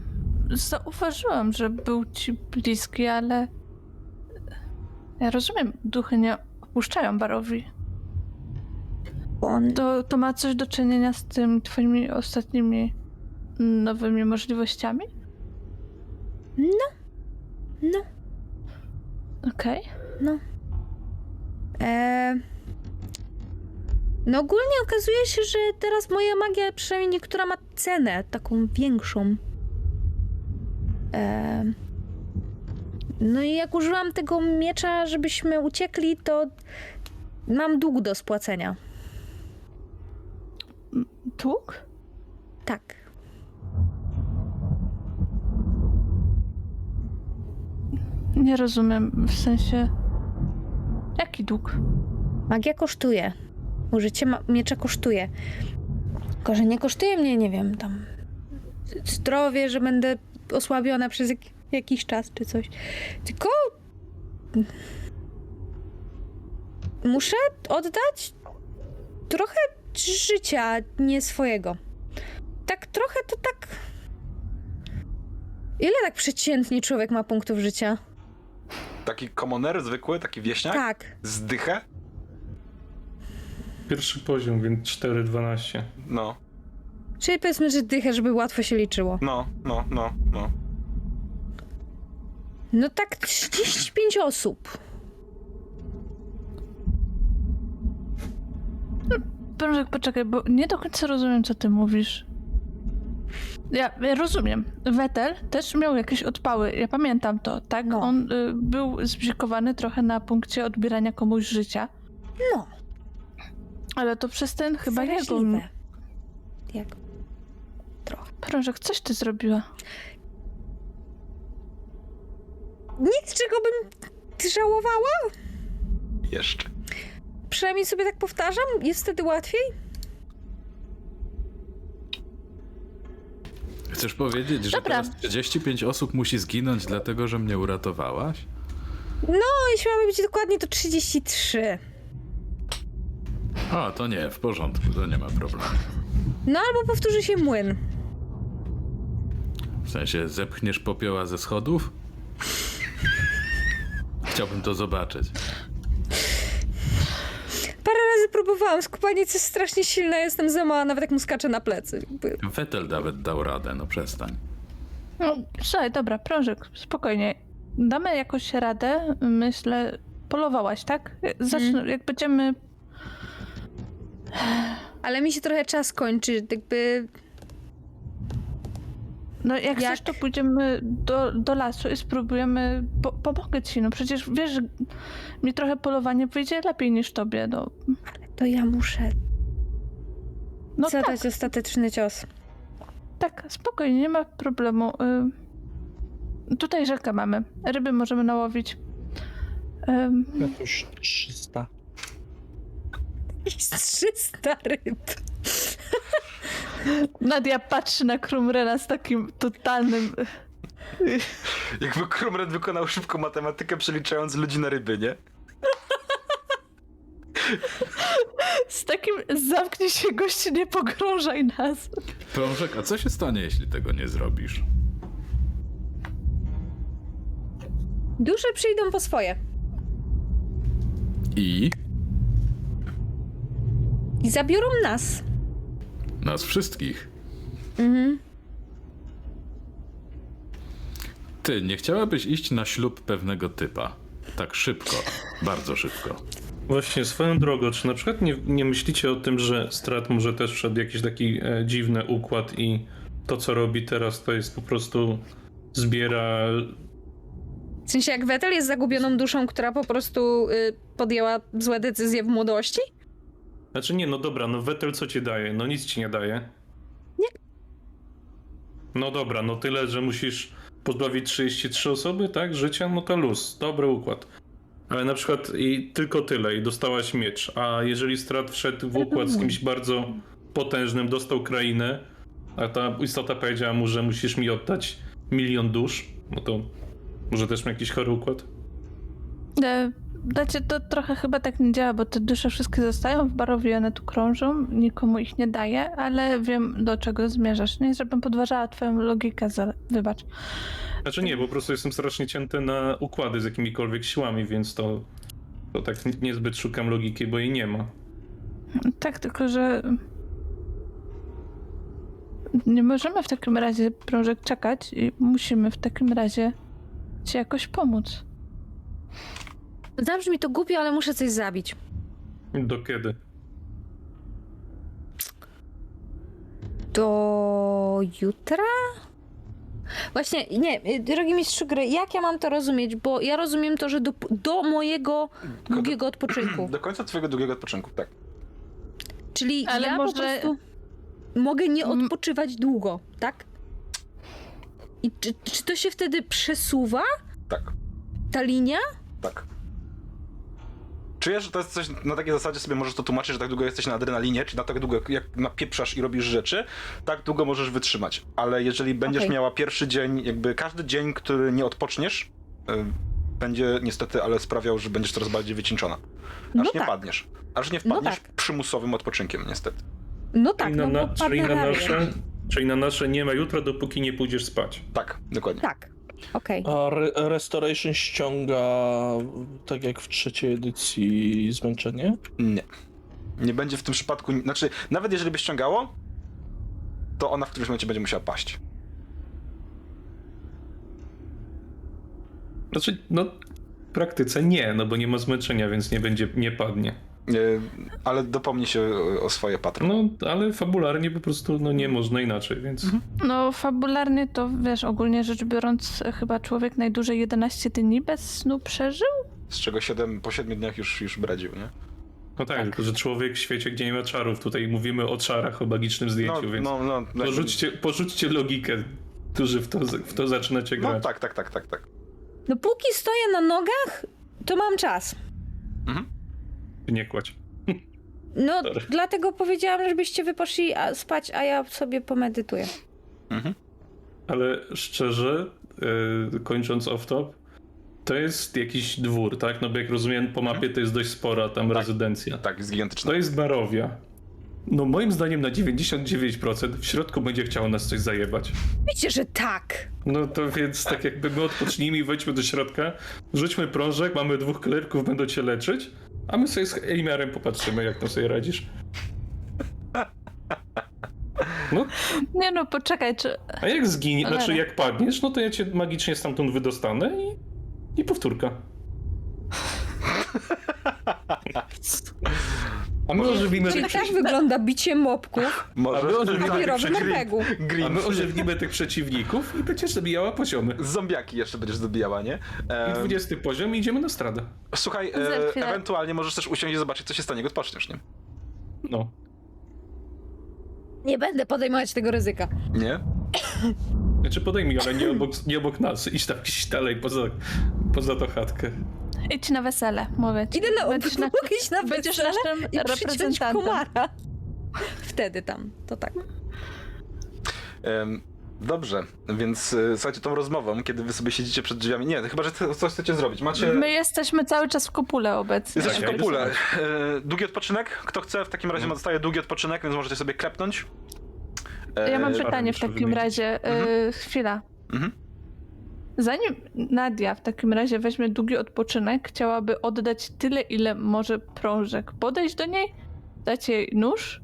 Zauważyłam, że był ci bliski, ale. Ja rozumiem, duchy nie opuszczają barowi. On. To, to ma coś do czynienia z tym twoimi ostatnimi nowymi możliwościami? No, Okej. no. Eee... No ogólnie okazuje się, że teraz moja magia, przynajmniej niektóra ma cenę, taką większą. Eee... No i jak użyłam tego miecza, żebyśmy uciekli, to mam dług do spłacenia. Dług? Tak. Nie rozumiem, w sensie. Jaki dług? Magia kosztuje. Użycie ma- miecza kosztuje. Tylko, że nie kosztuje mnie, nie wiem, tam zdrowie, że będę osłabiona przez jak- jakiś czas czy coś. Tylko muszę oddać trochę życia, nie swojego. Tak trochę to tak... Ile tak przeciętnie człowiek ma punktów życia? Taki komoner zwykły, taki wieśniak? Tak. Zdychę? Pierwszy poziom, więc 4,12. No, Czyli powiedzmy, że dychę, żeby łatwo się liczyło. no, no, no, no. No tak 35 osób. Prążek, poczekaj, bo nie do końca rozumiem, co ty mówisz. Ja, ja rozumiem. Wetel też miał jakieś odpały. Ja pamiętam to, tak? No. On y, był zbzikowany trochę na punkcie odbierania komuś życia. No, Ale to przez ten chyba jego... zaraźliwe. Jak? Trochę. Prążek, coś ty zrobiła. Nic, czego bym żałowała? Jeszcze. Przynajmniej sobie tak powtarzam, jest wtedy łatwiej. Chcesz powiedzieć, że Dobra. teraz 35 osób musi zginąć, dlatego że mnie uratowałaś? No, jeśli mamy być dokładnie, to 33. O, to nie, w porządku, to nie ma problemu. No, albo powtórzy się młyn. W sensie, zepchniesz popioła ze schodów? Chciałbym to zobaczyć. Parę razy próbowałam, skupaniec jest strasznie silne, jestem za mała, nawet jak mu skaczę na plecy. Jakby. Wetel nawet dał radę, no przestań. No, słuchaj, dobra, Prążek, spokojnie. Damy jakoś radę, myślę. Polowałaś, tak? Zacznę, jak będziemy... Ale mi się trochę czas kończy, jakby... No jak, Jak? chcesz, to pójdziemy do, do lasu i spróbujemy... Po, pomogę ci, no przecież wiesz, że mi trochę polowanie wyjdzie lepiej niż tobie, no. To ja muszę No tak, zadać ostateczny cios. tak, spokojnie, nie ma problemu. Y, tutaj rzekę mamy, ryby możemy nałowić. Ym, Jakoś 300. Jest 300 ryb. Nadia patrzy na Krumrena z takim totalnym... Jakby Krumred wykonał szybką matematykę, przeliczając ludzi na ryby, nie? Z takim zamknij się gości, nie pogrążaj nas. Prążek, a co się stanie, jeśli tego nie zrobisz? Dusze przyjdą po swoje. I I zabiorą nas. nas wszystkich. Mhm. Ty, nie chciałabyś iść na ślub pewnego typa? Tak szybko, bardzo szybko. Właśnie swoją drogą, czy na przykład nie, nie myślicie o tym, że Strat może też wszedł jakiś taki e, dziwny układ i to, co robi teraz, to jest po prostu zbiera W sensie jak Wetel jest zagubioną duszą, która po prostu y, podjęła złe decyzje w młodości? Znaczy nie, no dobra, no Wetel co ci daje? No nic ci nie daje. Nie. No dobra, no tyle, że musisz pozbawić 33 osoby, tak, życia, no to luz, dobry układ. Ale na przykład i tylko tyle i dostałaś miecz, a jeżeli strat wszedł w układ z kimś bardzo potężnym, dostał krainę, a ta istota powiedziała mu, że musisz mi oddać milion dusz, no to może też ma jakiś chory układ? E, Znaczy, to trochę chyba tak nie działa, bo te dusze wszystkie zostają w barowi, one tu krążą, nikomu ich nie daje, ale wiem do czego zmierzasz. Nie, żebym podważała twoją logikę, za... wybacz. Znaczy nie, bo po prostu jestem strasznie cięty na układy z jakimikolwiek siłami, więc to, to tak ni- niezbyt szukam logiki, bo jej nie ma. Tak, tylko że nie możemy w takim razie prążek czekać i musimy w takim razie ci jakoś pomóc. Zabrzmi to głupio, ale muszę coś zabić. Do kiedy? Do jutra? Właśnie, nie, drogi mistrzu gry, jak ja mam to rozumieć? Bo ja rozumiem to, że do, do mojego długiego odpoczynku. *clears throat* Do końca twojego długiego odpoczynku, tak. Czyli Ale ja może- po prostu mogę nie Mm. odpoczywać długo, tak? I czy, czy to się wtedy przesuwa, Tak, ta linia? tak. Czujesz, że to jest coś na takiej zasadzie sobie możesz to tłumaczyć, że tak długo jesteś na adrenalinie, czy na tak długo jak napieprzasz i robisz rzeczy, tak długo możesz wytrzymać. Ale jeżeli będziesz Okej. miała pierwszy dzień, jakby każdy dzień, który nie odpoczniesz, y, będzie niestety, ale sprawiał, że będziesz coraz bardziej wycieńczona. Aż No nie tak. padniesz. Aż nie No wpadniesz tak. przymusowym odpoczynkiem, niestety. No tak, czyli, na, no na, bo czyli, na nasze, czyli na nasze nie ma jutra, dopóki nie pójdziesz spać. Tak, dokładnie. Tak, okej. A re Restoration ściąga, tak jak w trzeciej edycji, zmęczenie? Nie. Nie będzie w tym przypadku. Znaczy, nawet jeżeli by ściągało, to ona w którymś momencie będzie musiała paść. Znaczy, no w praktyce nie, no bo nie ma zmęczenia, więc nie będzie, nie padnie. Nie, ale dopomni się o, swoje patron. No, ale fabularnie po prostu no, nie można inaczej, więc... No, fabularnie to wiesz, ogólnie rzecz biorąc, chyba człowiek najdłużej 11 dni bez snu przeżył? Z czego 7, po 7 dniach już, już bredził, nie? No tak, tylko że człowiek w świecie, gdzie nie ma czarów, tutaj mówimy o czarach, o magicznym No, zdjęciu, więc no, no, no, porzućcie, porzućcie logikę, którzy w to, w to zaczynacie no grać. tak, tak, tak, tak, tak. No póki stoję na nogach, to mam czas. Nie kładź. No, Sorry. dlatego powiedziałam, żebyście wy poszli a- spać, a ja sobie pomedytuję. Mhm. Ale szczerze, yy, kończąc off-top, to jest jakiś dwór, tak? No bo jak rozumiem, po mapie to jest dość spora tam rezydencja. Tak, jest gigantyczna. To jest Barowia. No moim zdaniem na 99% w środku będzie chciało nas coś zajebać. Wiecie, że tak. No to więc tak jakby my odpocznijmy i wejdźmy do środka, rzućmy prążek, mamy dwóch klerków, będą cię leczyć, a my sobie z Eimiarem popatrzymy, jak tam sobie radzisz. No, Nie no, poczekaj, czy... a jak zginie, Cholera. znaczy jak padniesz, no to ja cię magicznie stamtąd wydostanę i, i powtórka. *laughs* A my ożywimy Czyli tych, tak przeci- wygląda bicie mopków Może A wy ożywimy w tych, wirowym przeciw... RPG-u. a Green. my ożywnimy tych przeciwników i będziesz zabijała poziomy. Zombiaki jeszcze będziesz zabijała, nie? I Em, 20 poziom i idziemy na stradę. Słuchaj, Za e, chwilę. ewentualnie możesz też usiąść i zobaczyć, co się stanie, jak odpoczniesz, nie? No. Nie będę podejmować tego ryzyka. Nie? Znaczy podejmij, ale nie obok, nie obok nas. Idź tam gdzieś dalej poza, poza tą chatkę. Idź na wesele, mówię ci. Idę na Będziesz, na... mogę iść na będziesz wesele naszym i przyciąć reprezentantem. komara. Wtedy tam, to tak. Em, dobrze, więc e, słuchajcie, tą rozmową, kiedy wy sobie siedzicie przed drzwiami. Nie, chyba, że coś chcecie zrobić. Macie. My jesteśmy cały czas w kopule obecnie. Jesteście Tak, w ja kopule. idę E, długi odpoczynek? Kto chce, w takim razie dostaje długi odpoczynek, więc możecie sobie klepnąć. E, Ja mam Parę pytanie w muszę takim wymienić. razie. Mhm. y, chwila. Mhm. Zanim Nadia w takim razie weźmie długi odpoczynek, chciałaby oddać tyle, ile może prążek. Podejść do niej, dać jej nóż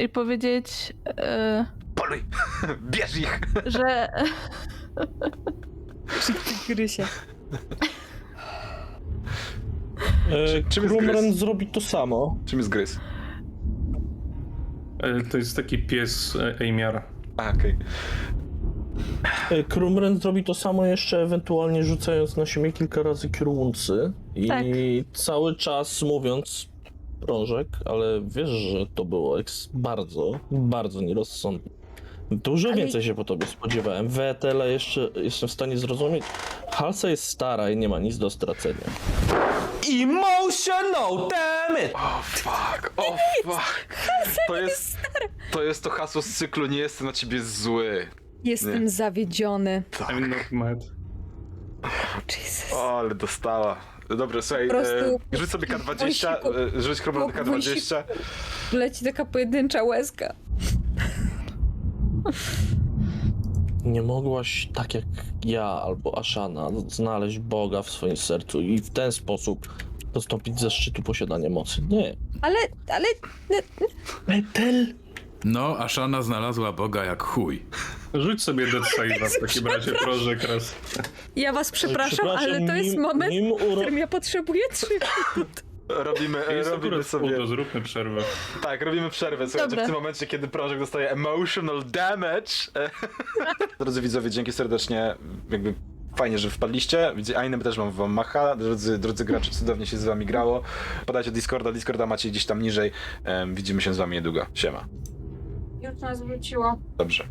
i powiedzieć, y, Poluj! *laughs* Bierz ich! że *laughs* Grysie. E, czym jest Krumren zrobi to samo. Czym jest gryz? E, To jest taki pies e, Eimiara. A, okej. E, Krumren zrobi to samo jeszcze, ewentualnie rzucając na siebie kilka razy kieruncy i Tak. cały czas mówiąc prążek, ale wiesz, że to było eks- bardzo, bardzo nierozsądne. Dużo Ale- więcej się po tobie spodziewałem. Wetele jeszcze jestem w stanie zrozumieć. Halsa jest stara i nie ma nic do stracenia. Emotional, damn it! O fuck, o fuck. To jest, to jest to hasło z cyklu nie jestem na ciebie zły. Jestem Nie. zawiedziony. I'm not mad. Jesus. O, ale dostała. Dobra, słuchaj, prostu e, rzuć sobie K20, musi e, rzuć chromą musi- K20. Leci taka pojedyncza łezka. Nie mogłaś, tak jak ja albo Ashana, znaleźć Boga w swoim sercu i w ten sposób dostąpić ze szczytu posiadania mocy. Nie. Ale, ale Betel! No, Ashana znalazła Boga jak chuj. Rzuć sobie Dead Save'a w *laughs* takim razie, proszę, raz. ja was przepraszam, ale to jest nim- moment, nim w uro... którym ja potrzebuję trzy. Robimy, e, Jest robimy akurat sobie. sobie... zróbmy przerwę. Tak, robimy przerwę. Słuchajcie, Dobra. w tym momencie, kiedy Prożek dostaje emotional damage. e, *laughs* Drodzy widzowie, dzięki serdecznie. Jakby fajnie, że wpadliście. Widzę, a innym też mam wam macha. Drodzy, drodzy gracze, cudownie się z wami grało. Podajcie Discorda, Discorda macie gdzieś tam niżej. Em, widzimy się z wami niedługo. Siema. Już nas wróciło. Dobrze.